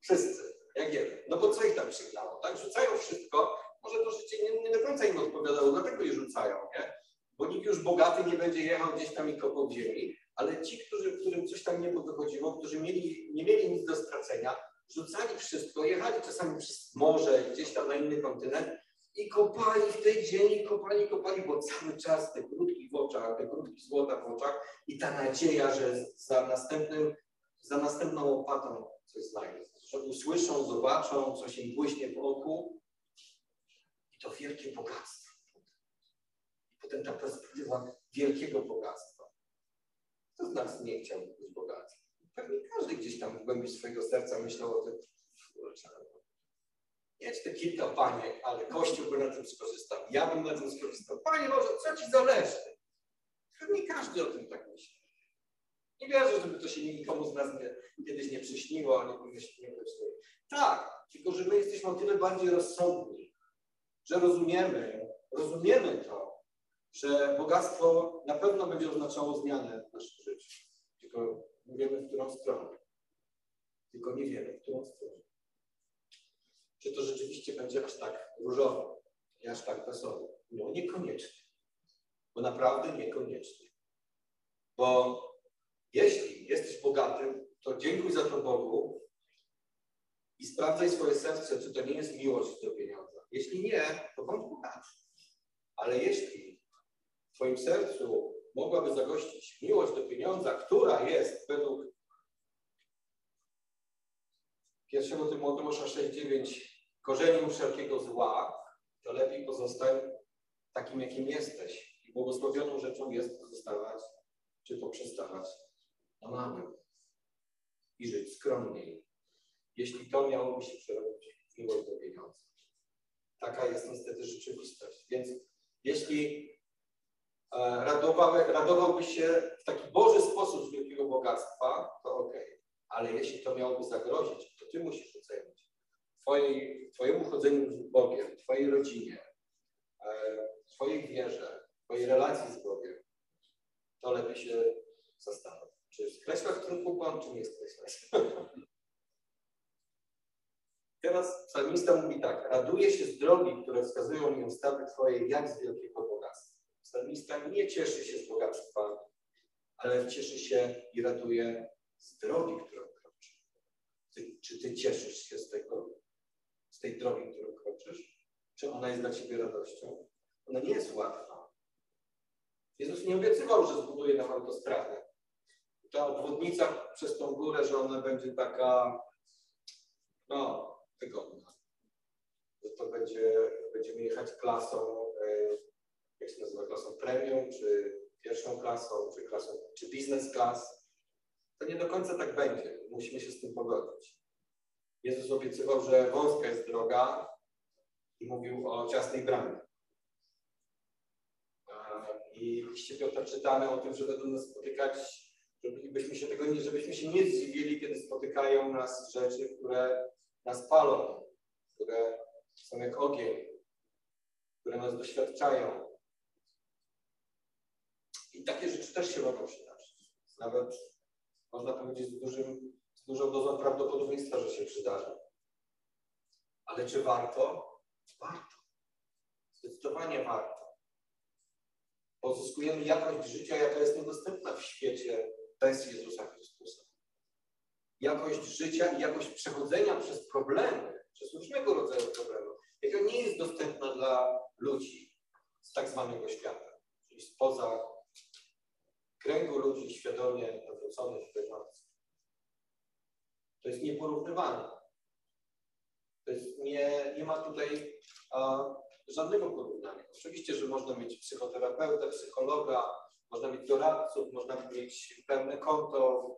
Wszyscy, jak jeden. No bo co ich tam przygnało, tak? Rzucają wszystko, może to życie nie, nie do końca im odpowiadało, dlatego je rzucają, nie? Bo nikt już bogaty nie będzie jechał gdzieś tam i kopał ziemi, ale ci, którzy, którym coś tam nie wychodziło, którzy mieli, nie mieli nic do stracenia, rzucali wszystko, jechali czasami przez morze, gdzieś tam na inny kontynent i kopali w tej ziemi, kopali, kopali, bo cały czas te krótki w oczach, te krótki złota w oczach i ta nadzieja, że za następnym, za następną łopatą coś znajdą, że usłyszą, zobaczą, coś im błyśnie w oku i to wielkie bogactwo. I potem ta perspektywa wielkiego bogactwa. Kto z nas nie chciał być bogaty? Pewnie każdy gdzieś tam w głębi swojego serca myślał o tym, mieć te kilka paniek, ale Kościół by na tym skorzystał, ja bym na tym skorzystał. Panie Boże, co Ci zależy? Pewnie każdy o tym tak myśli. Nie wierzę, żeby to się nikomu z nas nie, kiedyś nie przyśniło, nie pomyśli, nie pomyśli. Tak, tylko że my jesteśmy o tyle bardziej rozsądni, że rozumiemy, rozumiemy to, że bogactwo na pewno będzie oznaczało zmianę w naszym życiu. Tylko nie wiemy, w którą stronę. Tylko nie wiemy, w którą stronę. Czy to rzeczywiście będzie aż tak różowo i aż tak wesoło? No niekoniecznie. Bo naprawdę niekoniecznie. Bo jeśli jesteś bogatym, to dziękuj za to Bogu i sprawdzaj swoje serce, czy to nie jest miłość do pieniądza. Jeśli nie, to bądź bogaty. Ale jeśli w Twoim sercu mogłaby zagościć miłość do pieniądza, która jest według 1 Tymoteusza 6,9 korzenią wszelkiego zła, to lepiej pozostań takim, jakim jesteś. I błogosławioną rzeczą jest pozostawać czy poprzestawać na małym i żyć skromniej, jeśli to miałoby się przerobić w miłość do pieniądza. Taka jest niestety rzeczywistość. Więc jeśli E, radował, radowałby się w taki Boży sposób z wielkiego bogactwa, to ok. Ale jeśli to miałoby zagrozić, to ty musisz ocenić. Twojej, twojemu chodzeniu z Bogiem, twojej rodzinie, e, twojej wierze, twojej relacji z Bogiem, to lepiej się zastanowić. Czy skreślasz ten kupon, czy nie skreślasz? Teraz psalmista mówi tak. Raduje się z drogi, które wskazują mi ustawy Twojej, jak z wielkiego bogactwa. Psalmista nie cieszy się z bogactwa, ale cieszy się i raduje z drogi, którą kroczy. Ty, czy ty cieszysz się z, tego, tej drogi, którą kroczysz? Czy ona jest dla ciebie radością? Ona nie jest łatwa. Jezus nie obiecywał, że zbuduje nam autostradę. ta obwodnica przez tą górę, że ona będzie taka, no, wygodna. Że to będzie, będziemy jechać klasą, e, jak się nazywa, klasą premium, czy pierwszą klasą, czy klasą, czy business class. To nie do końca tak będzie. Musimy się z tym pogodzić. Jezus obiecywał, że wąska jest droga i mówił o ciasnej bramie. I w liście Piotra czytamy o tym, że będą nas spotykać, żebyśmy się tego nie, żebyśmy się nie zdziwili, kiedy spotykają nas rzeczy, które nas palą, które są jak ogień, które nas doświadczają. I takie rzeczy też się mogą przydarzyć. Nawet można powiedzieć z, dużym, dużą dozą prawdopodobieństwa, że się przydarzy. Ale czy warto? Warto. Zdecydowanie warto. Pozyskujemy jakość życia, jaka jest niedostępna w świecie bez Jezusa Chrystusa. Jakość życia i jakość przechodzenia przez problemy, przez różnego rodzaju problemy, jaka nie jest dostępna dla ludzi z tak zwanego świata, czyli spoza kręgu ludzi świadomie nawróconych wierzących. To jest nieporównywalne. To jest nie, nie ma tutaj a, żadnego porównania. Oczywiście, że można mieć psychoterapeutę, psychologa, można mieć doradców, można mieć pełne konto,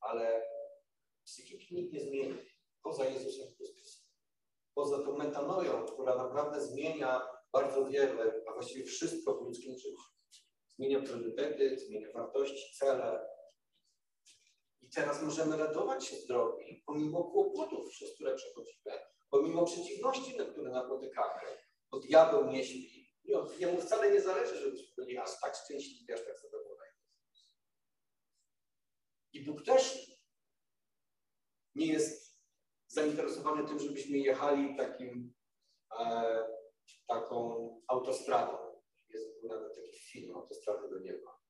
ale psychiki nikt nie zmieni poza Jezusem Chrystusem. Poza tą metanoją, która naprawdę zmienia bardzo wiele, a właściwie wszystko w ludzkim życiu. Zmienia priorytety, zmienia wartości, cele. I teraz możemy radować się z drogi, pomimo kłopotów, przez które przechodzimy, pomimo przeciwności, na które napotykamy, bo diabeł nie śpi. Jemu wcale nie zależy, żebyśmy byli aż tak szczęśliwi, aż tak zadowoleni. I Bóg też nie jest zainteresowany tym, żebyśmy jechali takim, e, taką autostradą. Jest nawet taki film, autostrady do nieba.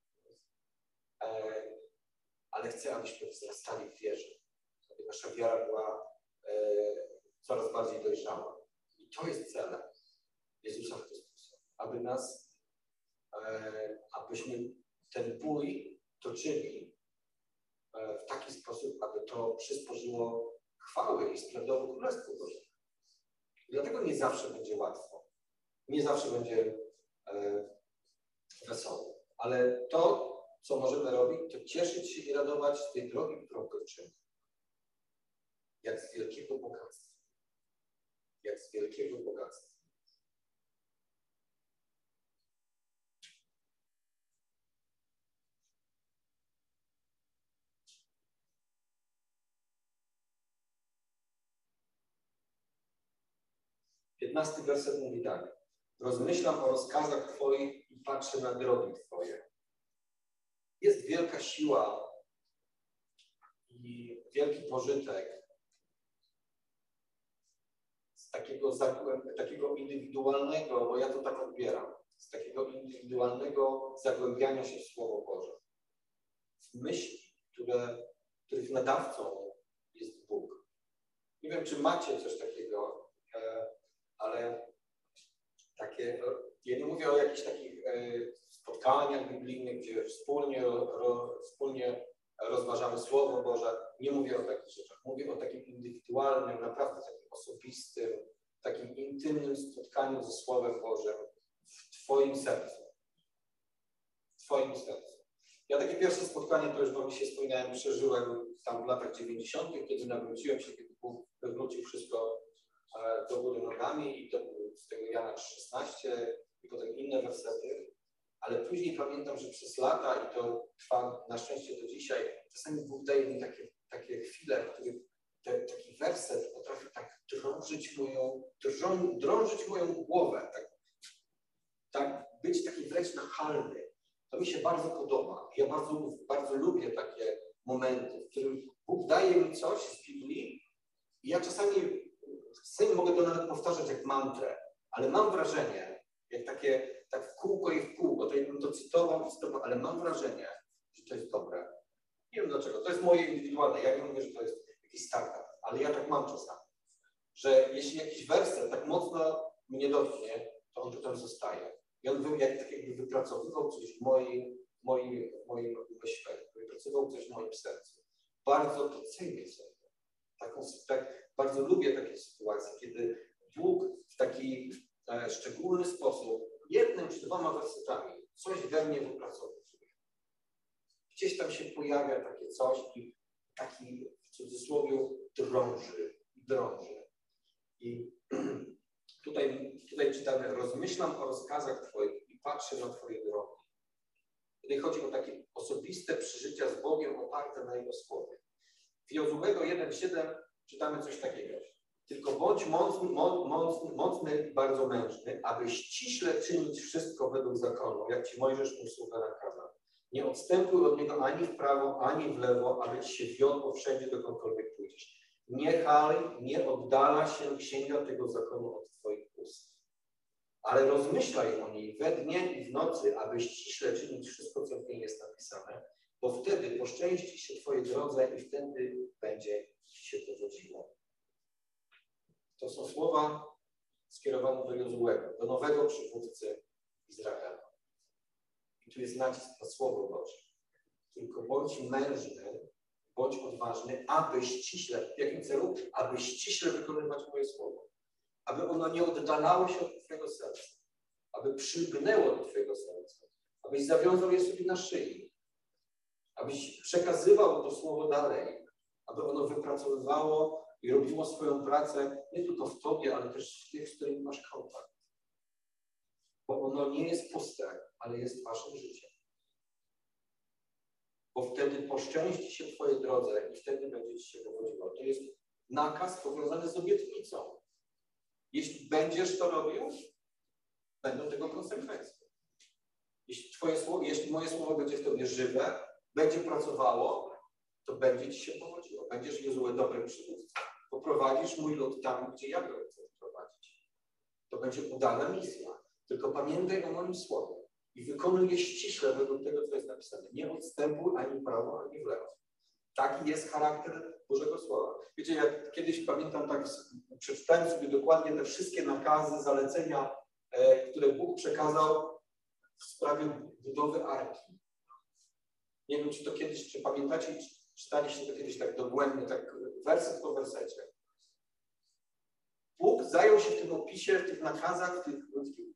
E, ale chce, abyśmy wzrastali w wierze, aby nasza wiara była e, coraz bardziej dojrzała. I to jest celem Jezusa Chrystusa, aby nas, e, abyśmy ten bój toczyli e, w taki sposób, aby to przysporzyło chwały i sprawdzowo Królestwo Boże. Dlatego nie zawsze będzie łatwo. Nie zawsze będzie e, wesoło. Ale to, co możemy robić, to cieszyć się i radować z tej drogi, którą kończymy. Jak z wielkiego bogactwa. Jak z wielkiego bogactwa. Piętnasty werset mówi tak. Rozmyślam o rozkazach Twoich i patrzę na drogi Twoje. Jest wielka siła i wielki pożytek z takiego, takiego indywidualnego, bo ja to tak odbieram, z takiego indywidualnego zagłębiania się w Słowo Boże. W myśli, które, których nadawcą jest Bóg. Nie wiem, czy macie coś takiego, e, ale takie, ja nie mówię o jakichś takich e, spotkaniach biblijnych, gdzie wspólnie, ro, wspólnie rozważamy Słowo Boże. Nie mówię o takich rzeczach. Mówię o takim indywidualnym, naprawdę takim osobistym, takim intymnym spotkaniu ze Słowem Bożym w Twoim sercu. W Twoim sercu. Ja takie pierwsze spotkanie, to już Wam się wspominałem, przeżyłem tam w latach 90., kiedy nawróciłem się, kiedy Bóg wywrócił wszystko e, do góry nogami i to z tego Jana 16 i potem inne wersety, ale później pamiętam, że przez lata i to trwa na szczęście do dzisiaj, czasami Bóg daje mi takie, takie chwile, w których te, taki werset potrafi tak drążyć moją, drżą, drążyć moją głowę, tak, tak być taki wręcz nachalny. To mi się bardzo podoba. Ja bardzo, bardzo lubię takie momenty, w którym Bóg daje mi coś z Biblii i ja czasami, czasami mogę to nawet powtarzać jak mantrę, ale mam wrażenie, jak takie, tak w kółko i w kółko, to bym to cytował, cytował, ale mam wrażenie, że to jest dobre. Nie wiem dlaczego, to jest moje indywidualne, ja nie mówię, że to jest jakiś startup, ale ja tak mam czasami, że jeśli jakiś werset tak mocno mnie dotknie, to on potem zostaje. I on jak, tak jakby wypracowywał coś w moim, moim, moim myśle, coś w moim sercu. Bardzo to cenię sobie. Taką, tak, bardzo lubię takie sytuacje, kiedy Bóg w taki e, szczególny sposób, jednym czy dwoma wersetami, coś we mnie wypracował. Gdzieś tam się pojawia takie coś i taki w cudzysłowie drąży, drąży. I tutaj, tutaj czytamy, rozmyślam o rozkazach Twoich i patrzę na Twoje drogi. Tutaj chodzi o takie osobiste przeżycia z Bogiem oparte na Jego słowie. W Jozułego 1,7 czytamy coś takiego. Tylko bądź mocny, mocny, mocny i bardzo mężny, aby ściśle czynić wszystko według zakonu, jak Ci Mojżesz mu sługa nakazał. Nie odstępuj od niego ani w prawo, ani w lewo, aby Ci się wiodło wszędzie, dokądkolwiek pójdziesz. Niechaj nie oddala się księga tego zakonu od Twoich ust. Ale rozmyślaj o niej we dnie i w nocy, aby ściśle czynić wszystko, co w niej jest napisane, bo wtedy poszczęści się Twojej drodze i wtedy będzie Ci się powodziło. To są słowa skierowane do Jozłego, do nowego przywódcy Izraela. I tu jest nacisk na Słowo Boże. Tylko bądź mężny, bądź odważny, aby ściśle, w jakim celu? Aby ściśle wykonywać moje Słowo. Aby ono nie oddalało się od Twojego serca. Aby przygnęło do Twojego serca. Abyś zawiązał je sobie na szyi. Abyś przekazywał to Słowo dalej. Aby ono wypracowywało i robiło swoją pracę nie tylko w Tobie, ale też w tych, z którymi masz kontakt. Bo ono nie jest puste, ale jest Waszym życiem. Bo wtedy poszczęści się Twojej drodze i wtedy będzie Ci się powodziło. To jest nakaz powiązany z obietnicą. Jeśli będziesz to robił, będą tego konsekwencje. Jeśli, twoje słowo, jeśli moje słowo będzie w Tobie żywe, będzie pracowało, to będzie Ci się powodziło. Będziesz Jozue dobrym przywódcą. Poprowadzisz mój lud tam, gdzie ja go chcę prowadzić. To będzie udana misja. Tylko pamiętaj o moim słowie i wykonuj je ściśle według tego, co jest napisane. Nie odstępuj ani w prawo, ani w lewo. Taki jest charakter Bożego Słowa. Wiecie, jak kiedyś pamiętam, tak przeczytałem sobie dokładnie te wszystkie nakazy, zalecenia, e, które Bóg przekazał w sprawie budowy arki. Nie wiem, czy to kiedyś, czy pamiętacie, czy czytaliście to kiedyś tak dogłębnie, tak werset po wersecie. Bóg zajął się w tym opisie, w tych nakazach, w tych,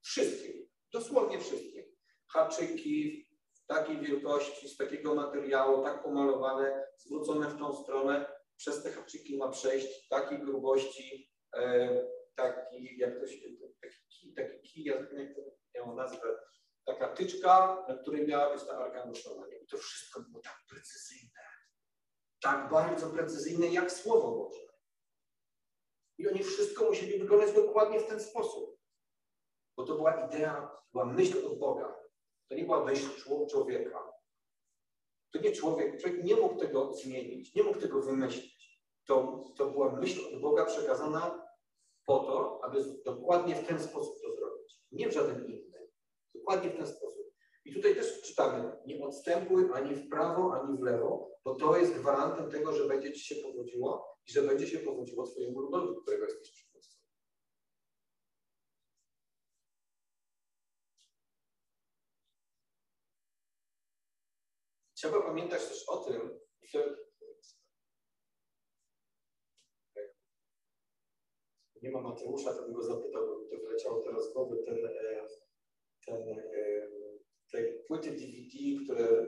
wszystkim, dosłownie wszystkim. Haczyki w takiej wielkości, z takiego materiału, tak pomalowane, zwrócone w tą stronę. Przez te haczyki ma przejść takiej grubości, e, taki, jak to się, taki kij, taki kij, jak to miało nazwę, taka tyczka, na której miała być ta arka. I to wszystko było tak precyzyjne. Tak bardzo precyzyjne, jak Słowo Boże. I oni wszystko musieli wykonać dokładnie w ten sposób. Bo to była idea, była myśl od Boga. To nie była myśl człowieka. To nie człowiek, człowiek nie mógł tego zmienić, nie mógł tego wymyślić. To, to była myśl od Boga przekazana po to, aby dokładnie w ten sposób to zrobić. Nie w żaden inny. Dokładnie w ten sposób. I tutaj też czytamy, nie odstępuj ani w prawo, ani w lewo, bo to jest gwarantem tego, że będzie Ci się powodziło i że będzie się powodziło Twojemu ludowi, którego jesteś przywódcą. Trzeba pamiętać też o tym, że nie ma Mateusza, to bym go zapytał, bo to wyleciało teraz głowy, ten, e, ten, e, te płyty DVD, które,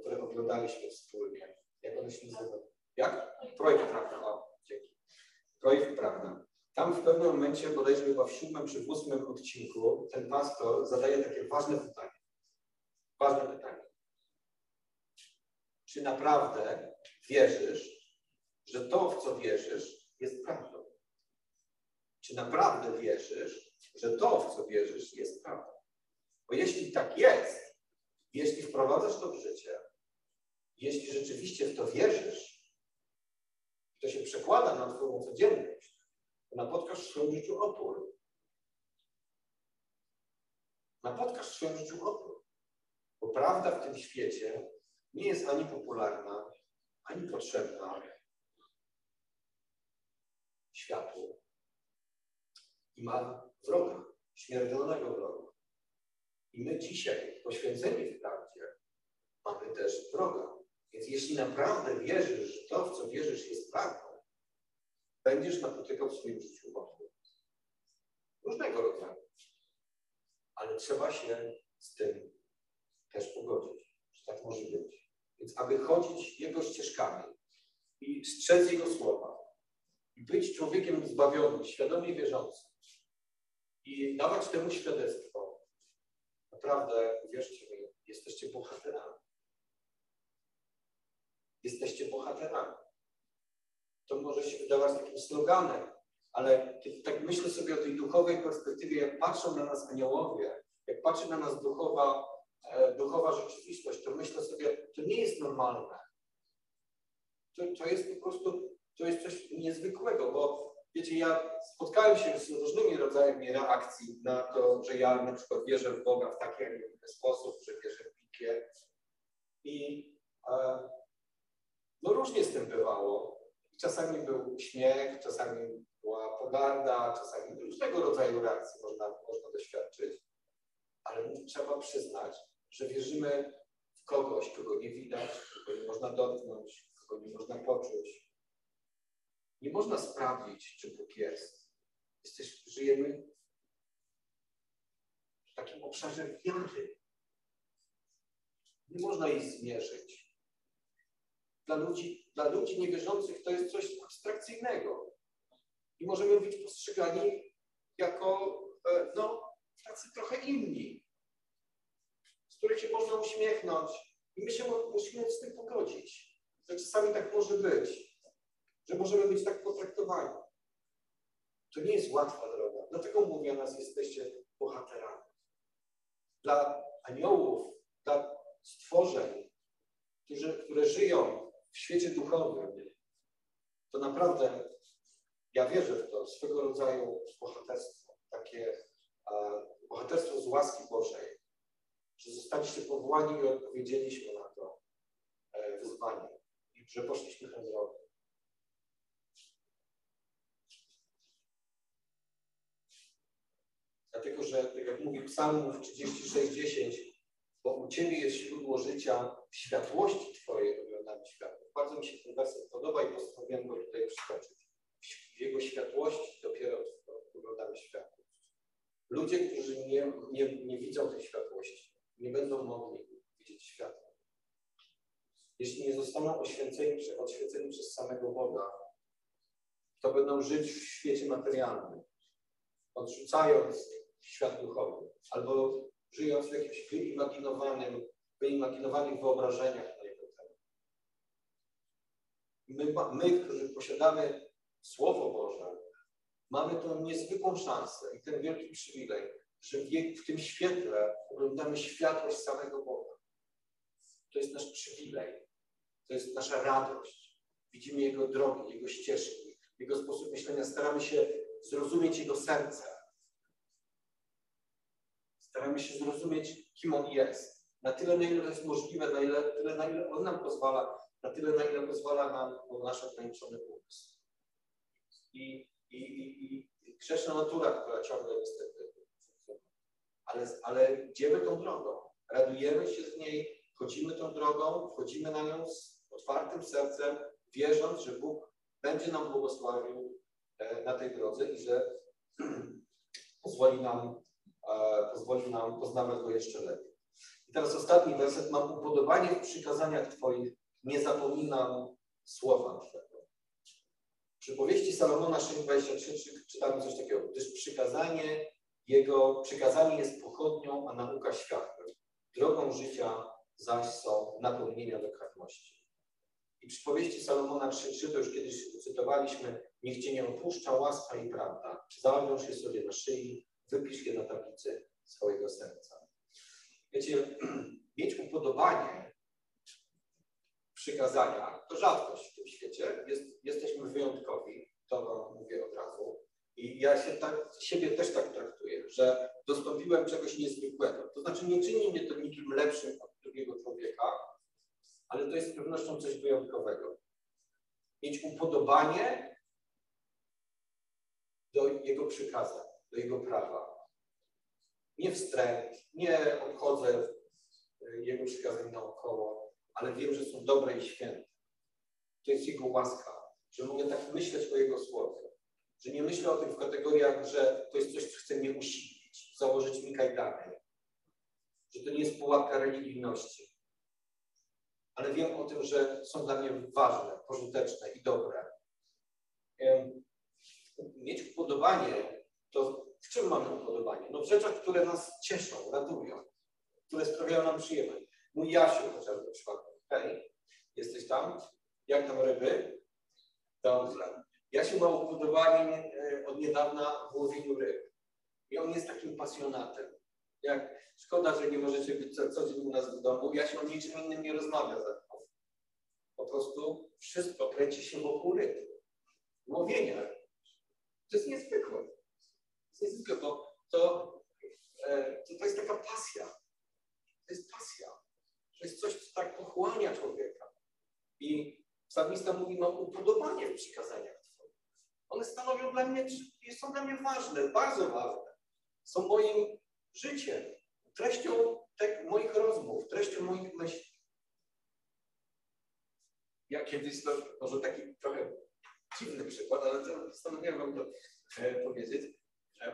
które oglądaliśmy wspólnie. Jak one się nazywają? Jak? Projekt Prawda. O, dzięki. Projekt Prawda. Tam w pewnym momencie, bodajże chyba w siódmym czy w ósmym odcinku, ten pastor zadaje takie ważne pytanie. Ważne pytanie. Czy naprawdę wierzysz, że to, w co wierzysz, jest prawdą? Czy naprawdę wierzysz, że to, w co wierzysz, jest prawdą? Bo jeśli tak jest, jeśli wprowadzasz to w życie, jeśli rzeczywiście w to wierzysz, to się przekłada na Twoją codzienność, to napotkasz w swoim życiu opór. Napotkasz w swoim życiu opór. Bo prawda w tym świecie nie jest ani popularna, ani potrzebna światłu. I ma wroga, śmiertelnego wroga. I my dzisiaj, poświęceni w prawdzie, mamy też wroga Więc jeśli naprawdę wierzysz, że to, w co wierzysz, jest prawdą, będziesz napotykał w swoim życiu wątpliwości. Różnego rodzaju. Ale trzeba się z tym też pogodzić, że tak może być. Więc aby chodzić Jego ścieżkami i strzec Jego słowa i być człowiekiem zbawionym, świadomie wierzącym i dawać temu świadectwo, naprawdę, wierzcie mi, jesteście bohaterami. Jesteście bohaterami. To może się wydawać takim sloganem, ale kiedy tak myślę sobie o tej duchowej perspektywie, jak patrzą na nas aniołowie, jak patrzy na nas duchowa, e, duchowa rzeczywistość, to myślę sobie, to nie jest normalne. To, to jest po prostu, to jest coś niezwykłego, bo wiecie, ja spotkałem się z różnymi rodzajami reakcji na to, że ja na przykład wierzę w Boga w taki, a nie inny sposób, że wierzę w Biblię. I e, no różnie z tym bywało. Czasami był śmiech, czasami była pogarda, czasami różnego rodzaju reakcji można, można doświadczyć. Ale trzeba przyznać, że wierzymy w kogoś, kogo nie widać, kogo nie można dotknąć, kogo nie można poczuć. Nie można sprawdzić, czy Bóg jest. Jesteś, żyjemy w takim obszarze wiary. Nie można jej zmierzyć. Dla ludzi, dla ludzi niewierzących to jest coś abstrakcyjnego. I możemy być postrzegani jako e, no, tacy trochę inni, z których się można uśmiechnąć. I my się musimy z tym pogodzić. Czasami tak może być, że możemy być tak potraktowani. To nie jest łatwa droga. Dlatego mówię o nas, jesteście bohaterami. Dla aniołów, dla stworzeń, którzy, które żyją w świecie duchowym, to naprawdę ja wierzę w to, swego rodzaju bohaterstwo, takie bohaterstwo z łaski Bożej, że zostaliście powołani i odpowiedzieliśmy na to e, wyzwanie i że poszliśmy tę drogę. Dlatego, że tak jak mówi Psalmów 36:10, bo u Ciebie jest źródło życia, w światłości Twojej oglądamy światło. Bardzo mi się ten werset podoba i postanowiłem go tutaj przytoczyć. W Jego światłości dopiero oglądamy światło. Ludzie, którzy nie, nie, nie widzą tej światłości, nie będą mogli widzieć światła. Jeśli nie zostaną oświęceni, przez samego Boga, to będą żyć w świecie materialnym, odrzucając świat duchowy, albo żyjąc w jakimś wyimaginowanym, wyimaginowanych wyobrażeniach na jego temat. My, my, którzy posiadamy Słowo Boże, mamy tą niezwykłą szansę i ten wielki przywilej, że w tym świetle oglądamy światłość samego Boga. To jest nasz przywilej, to jest nasza radość. Widzimy Jego drogi, Jego ścieżki, Jego sposób myślenia, staramy się zrozumieć Jego serce. Staramy się zrozumieć, kim On jest. Na tyle, na ile to jest możliwe, na ile, tyle, na ile On nam pozwala, na tyle, na ile pozwala nam nasz ograniczony umysł. I i, i, i grzeszna natura, która ciągle niestety ale, ale idziemy tą drogą, radujemy się z niej, chodzimy tą drogą, wchodzimy na nią z otwartym sercem, wierząc, że Bóg będzie nam błogosławił e, na tej drodze i że pozwoli nam, e, pozwoli nam poznawać Go jeszcze lepiej. I teraz ostatni werset. Mam upodobanie w przykazaniach Twoich, nie zapominam słowa Twego. Przypowieści Salomona 6,23 czytamy coś takiego, gdyż przykazanie jego, przykazanie jest pochodnią, a nauka światłem. Drogą życia zaś są napomnienia do kratności. I przypowieści Salomona 3,3 to już kiedyś cytowaliśmy, niech Cię nie opuszcza łaska i prawda. Zawiąż je sobie na szyi, wypisz je na tablicy swojego serca. Wiecie, mieć upodobanie przykazania to rzadkość w tym świecie. Jest, jesteśmy wyjątkowi, to wam mówię od razu. I ja się tak, siebie też tak traktuję, że dostąpiłem czegoś niezwykłego. To znaczy nie czyni mnie to nikim lepszym od drugiego człowieka, ale to jest z pewnością coś wyjątkowego. Mieć upodobanie do jego przykazań, do jego prawa. Nie wstręt, nie obchodzę jego przykazań naokoło, ale wiem, że są dobre i święte. To jest Jego łaska, że mogę tak myśleć o Jego słowie. Że nie myślę o tym w kategoriach, że to jest coś, co chce mnie usilić, założyć mi kajdany. Że to nie jest pułapka religijności. Ale wiem o tym, że są dla mnie ważne, pożyteczne i dobre. Mieć upodobanie, to w czym mamy upodobanie? No w rzeczach, które nas cieszą, radują, które sprawiają nam przyjemność. Mój Jasiu chociażby przykład. Hej, jesteś tam? Jak tam ryby? Dobrze. Jasiu ma upodobanie e, od niedawna w łowieniu ryb. I on jest takim pasjonatem. Jak szkoda, że nie możecie być co, co dzień u nas w domu. Jasiu o niczym innym nie rozmawia ze mną. Po prostu wszystko kręci się wokół ryb. Łowienia. To jest niezwykłe. Niezwykłe, bo to, e, to, to jest taka pasja. To jest pasja. To jest coś, co tak pochłania człowieka. I psalmista mówi, mam upodobanie w przykazaniach Twoich. One stanowią dla mnie, są dla mnie ważne, bardzo ważne. Są moim życiem, treścią tak, moich rozmów, treścią moich myśli. Ja kiedyś, to może taki trochę dziwny przykład, ale postanowiłem Wam to e, powiedzieć,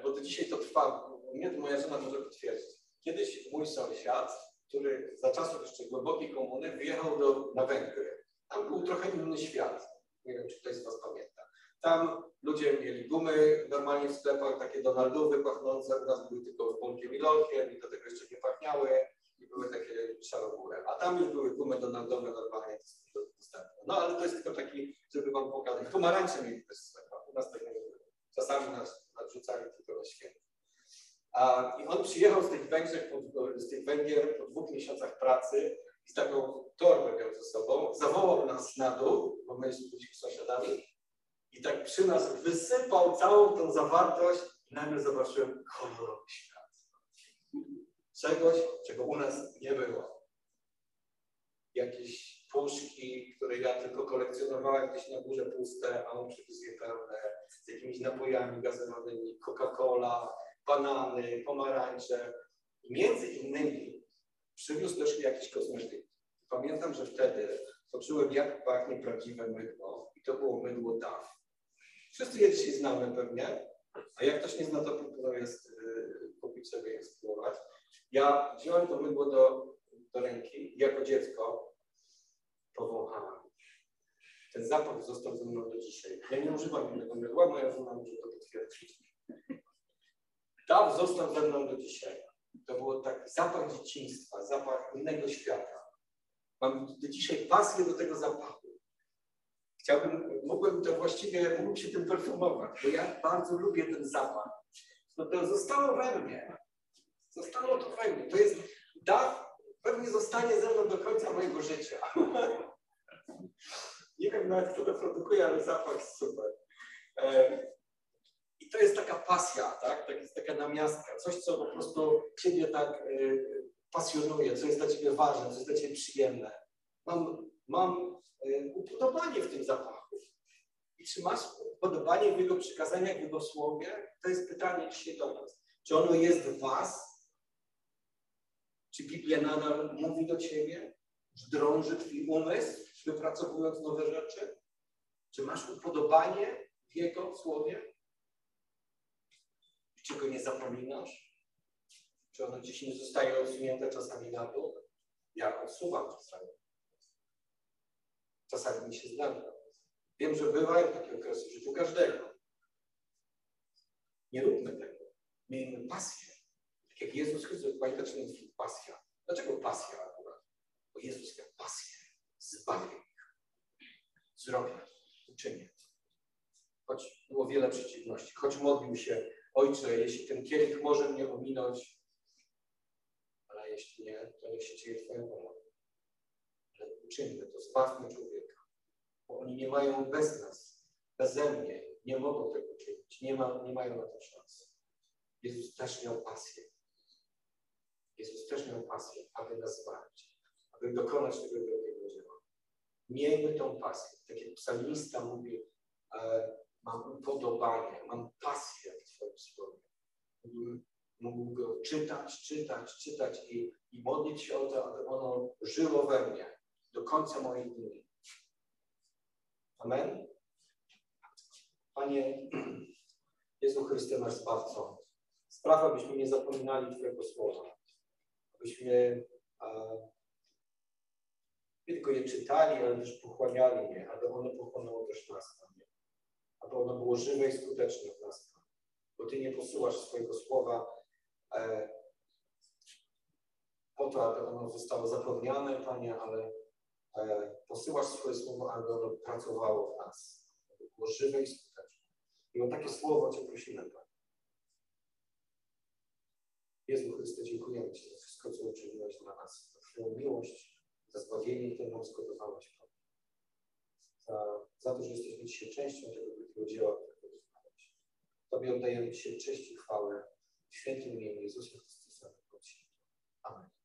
bo do dzisiaj to trwa. Nie, to moja żona może potwierdzić. Kiedyś mój sąsiad który za czasów jeszcze głębokiej komuny wyjechał do, na Węgry. Tam był trochę inny świat. Nie wiem, czy ktoś z Was pamięta. Tam ludzie mieli gumy normalnie w sklepach, takie Donaldowy pachnące, u nas były tylko polkiem i lolkiem i do tego jeszcze nie pachniały i były takie szarogóre. A tam już były gumy Donaldowe normalnie dostępne. No ale to jest tylko taki, żeby Wam pokazać. Pomarańcze mieli też w sklepach, u nas tak nie było. Czasami nas nadrzucali tylko na święto. A, I on przyjechał z tych Węgier, z tych Węgier po dwóch miesiącach pracy i taką torbę miał ze sobą, zawołał nas na dół, bo my byliśmy sąsiadami i tak przy nas wysypał całą tą zawartość i nagle zobaczyłem kolorowy świat. Czegoś, czego u nas nie było. Jakieś puszki, które ja tylko kolekcjonowałem gdzieś na górze puste, a on przywiózł je pełne, z jakimiś napojami gazowymi, Coca-Cola, banany, pomarańcze. I między innymi przywiózł też jakiś kosmetyk. Pamiętam, że wtedy poczułem, jak pachnie prawdziwe mydło i to było mydło DAF. Wszyscy je dzisiaj znamy pewnie, a jak ktoś nie zna, to proponuję yy, kupić sobie i spróbować. Ja wziąłem to mydło do, do ręki jako dziecko powąchałem. Ten zapach został ze mną do dzisiaj. Ja nie używam innego mydła, moja żona może to potwierdzić. Tam został ze mną do dzisiaj. To było tak zapach dzieciństwa, zapach innego świata. Mam do dzisiaj pasję do tego zapachu. Chciałbym, mógłbym to właściwie, mógłbym się tym perfumować, bo ja bardzo lubię ten zapach. No to zostało we mnie. Zostało to we mnie. To jest dach, pewnie zostanie ze mną do końca mojego życia. Nie wiem nawet, kto to produkuje, ale zapach jest super. E, to jest taka pasja, tak? To jest taka namiastka, coś, co po prostu Ciebie tak y, pasjonuje, co jest dla Ciebie ważne, co jest dla Ciebie przyjemne. Mam, mam y, upodobanie w tym zapachu. I czy masz upodobanie w Jego przykazaniach, w Jego słowie? To jest pytanie dzisiaj do nas. Czy ono jest w Was? Czy Biblia nadal mówi do Ciebie? Drąży Twój umysł, wypracowując nowe rzeczy? Czy masz upodobanie w Jego słowie? Czy go nie zapominasz? Czy ono gdzieś nie zostaje odsunięte czasami na dół? Ja odsuwam czasami. Czasami mi się zdarza. Wiem, że bywają takie okresy w życiu każdego. Nie róbmy tego. Miejmy pasję. Tak jak Jezus Chrystus, pamiętacie, pasja. Dlaczego pasja akurat? Bo Jezus miał pasję. Zbawię ich. Zrobię. Uczynię. Choć było wiele przeciwności. Choć modlił się Ojcze, jeśli ten kielich może mnie ominąć, ale jeśli nie, to niech się dzieje Twoja wola. Ale uczyńmy to, zbawmy człowieka. Bo oni nie mają bez nas, beze mnie, nie mogą tego czynić, nie, ma, nie mają na to szansy. Jezus też miał pasję. Jezus też miał pasję, aby nas zbawić, aby dokonać tego wielkiego dzieła. Miejmy tą pasję. Tak jak psalmista mówi, e, mam upodobanie, mam pasję w Twoim słowie. Mógł go czytać, czytać, czytać i, i modlić się o to, aby ono żyło we mnie. do końca moich dni. Amen. Panie Jezu Chryste, nasz Zbawco, sprawa, abyśmy nie zapominali Twojego słowa, abyśmy a, nie tylko je czytali, ale też pochłaniali je, aby ono pochłonęło też nas, Panie. Aby ono było żywe i skuteczne w nas, Panie. Bo Ty nie posyłasz swojego słowa e, po to, aby ono zostało zapewniane, Panie, ale e, posyłasz swoje słowo, aby ono pracowało w nas, aby było żywe i skuteczne. I o takie słowo Cię prosimy, Panie. Jezu Chryste, dziękujemy Ci za wszystko, co uczyniłeś dla nas, za Twoją miłość, za zbawienie, które nam zgotowałeś, Panie. Za, za to, że jesteśmy dzisiaj częścią tego wielkiego dzieła, którego. Tobie oddajemy dzisiaj cześć i chwałę w świętym imieniu Jezusa Chrystusa. Amen.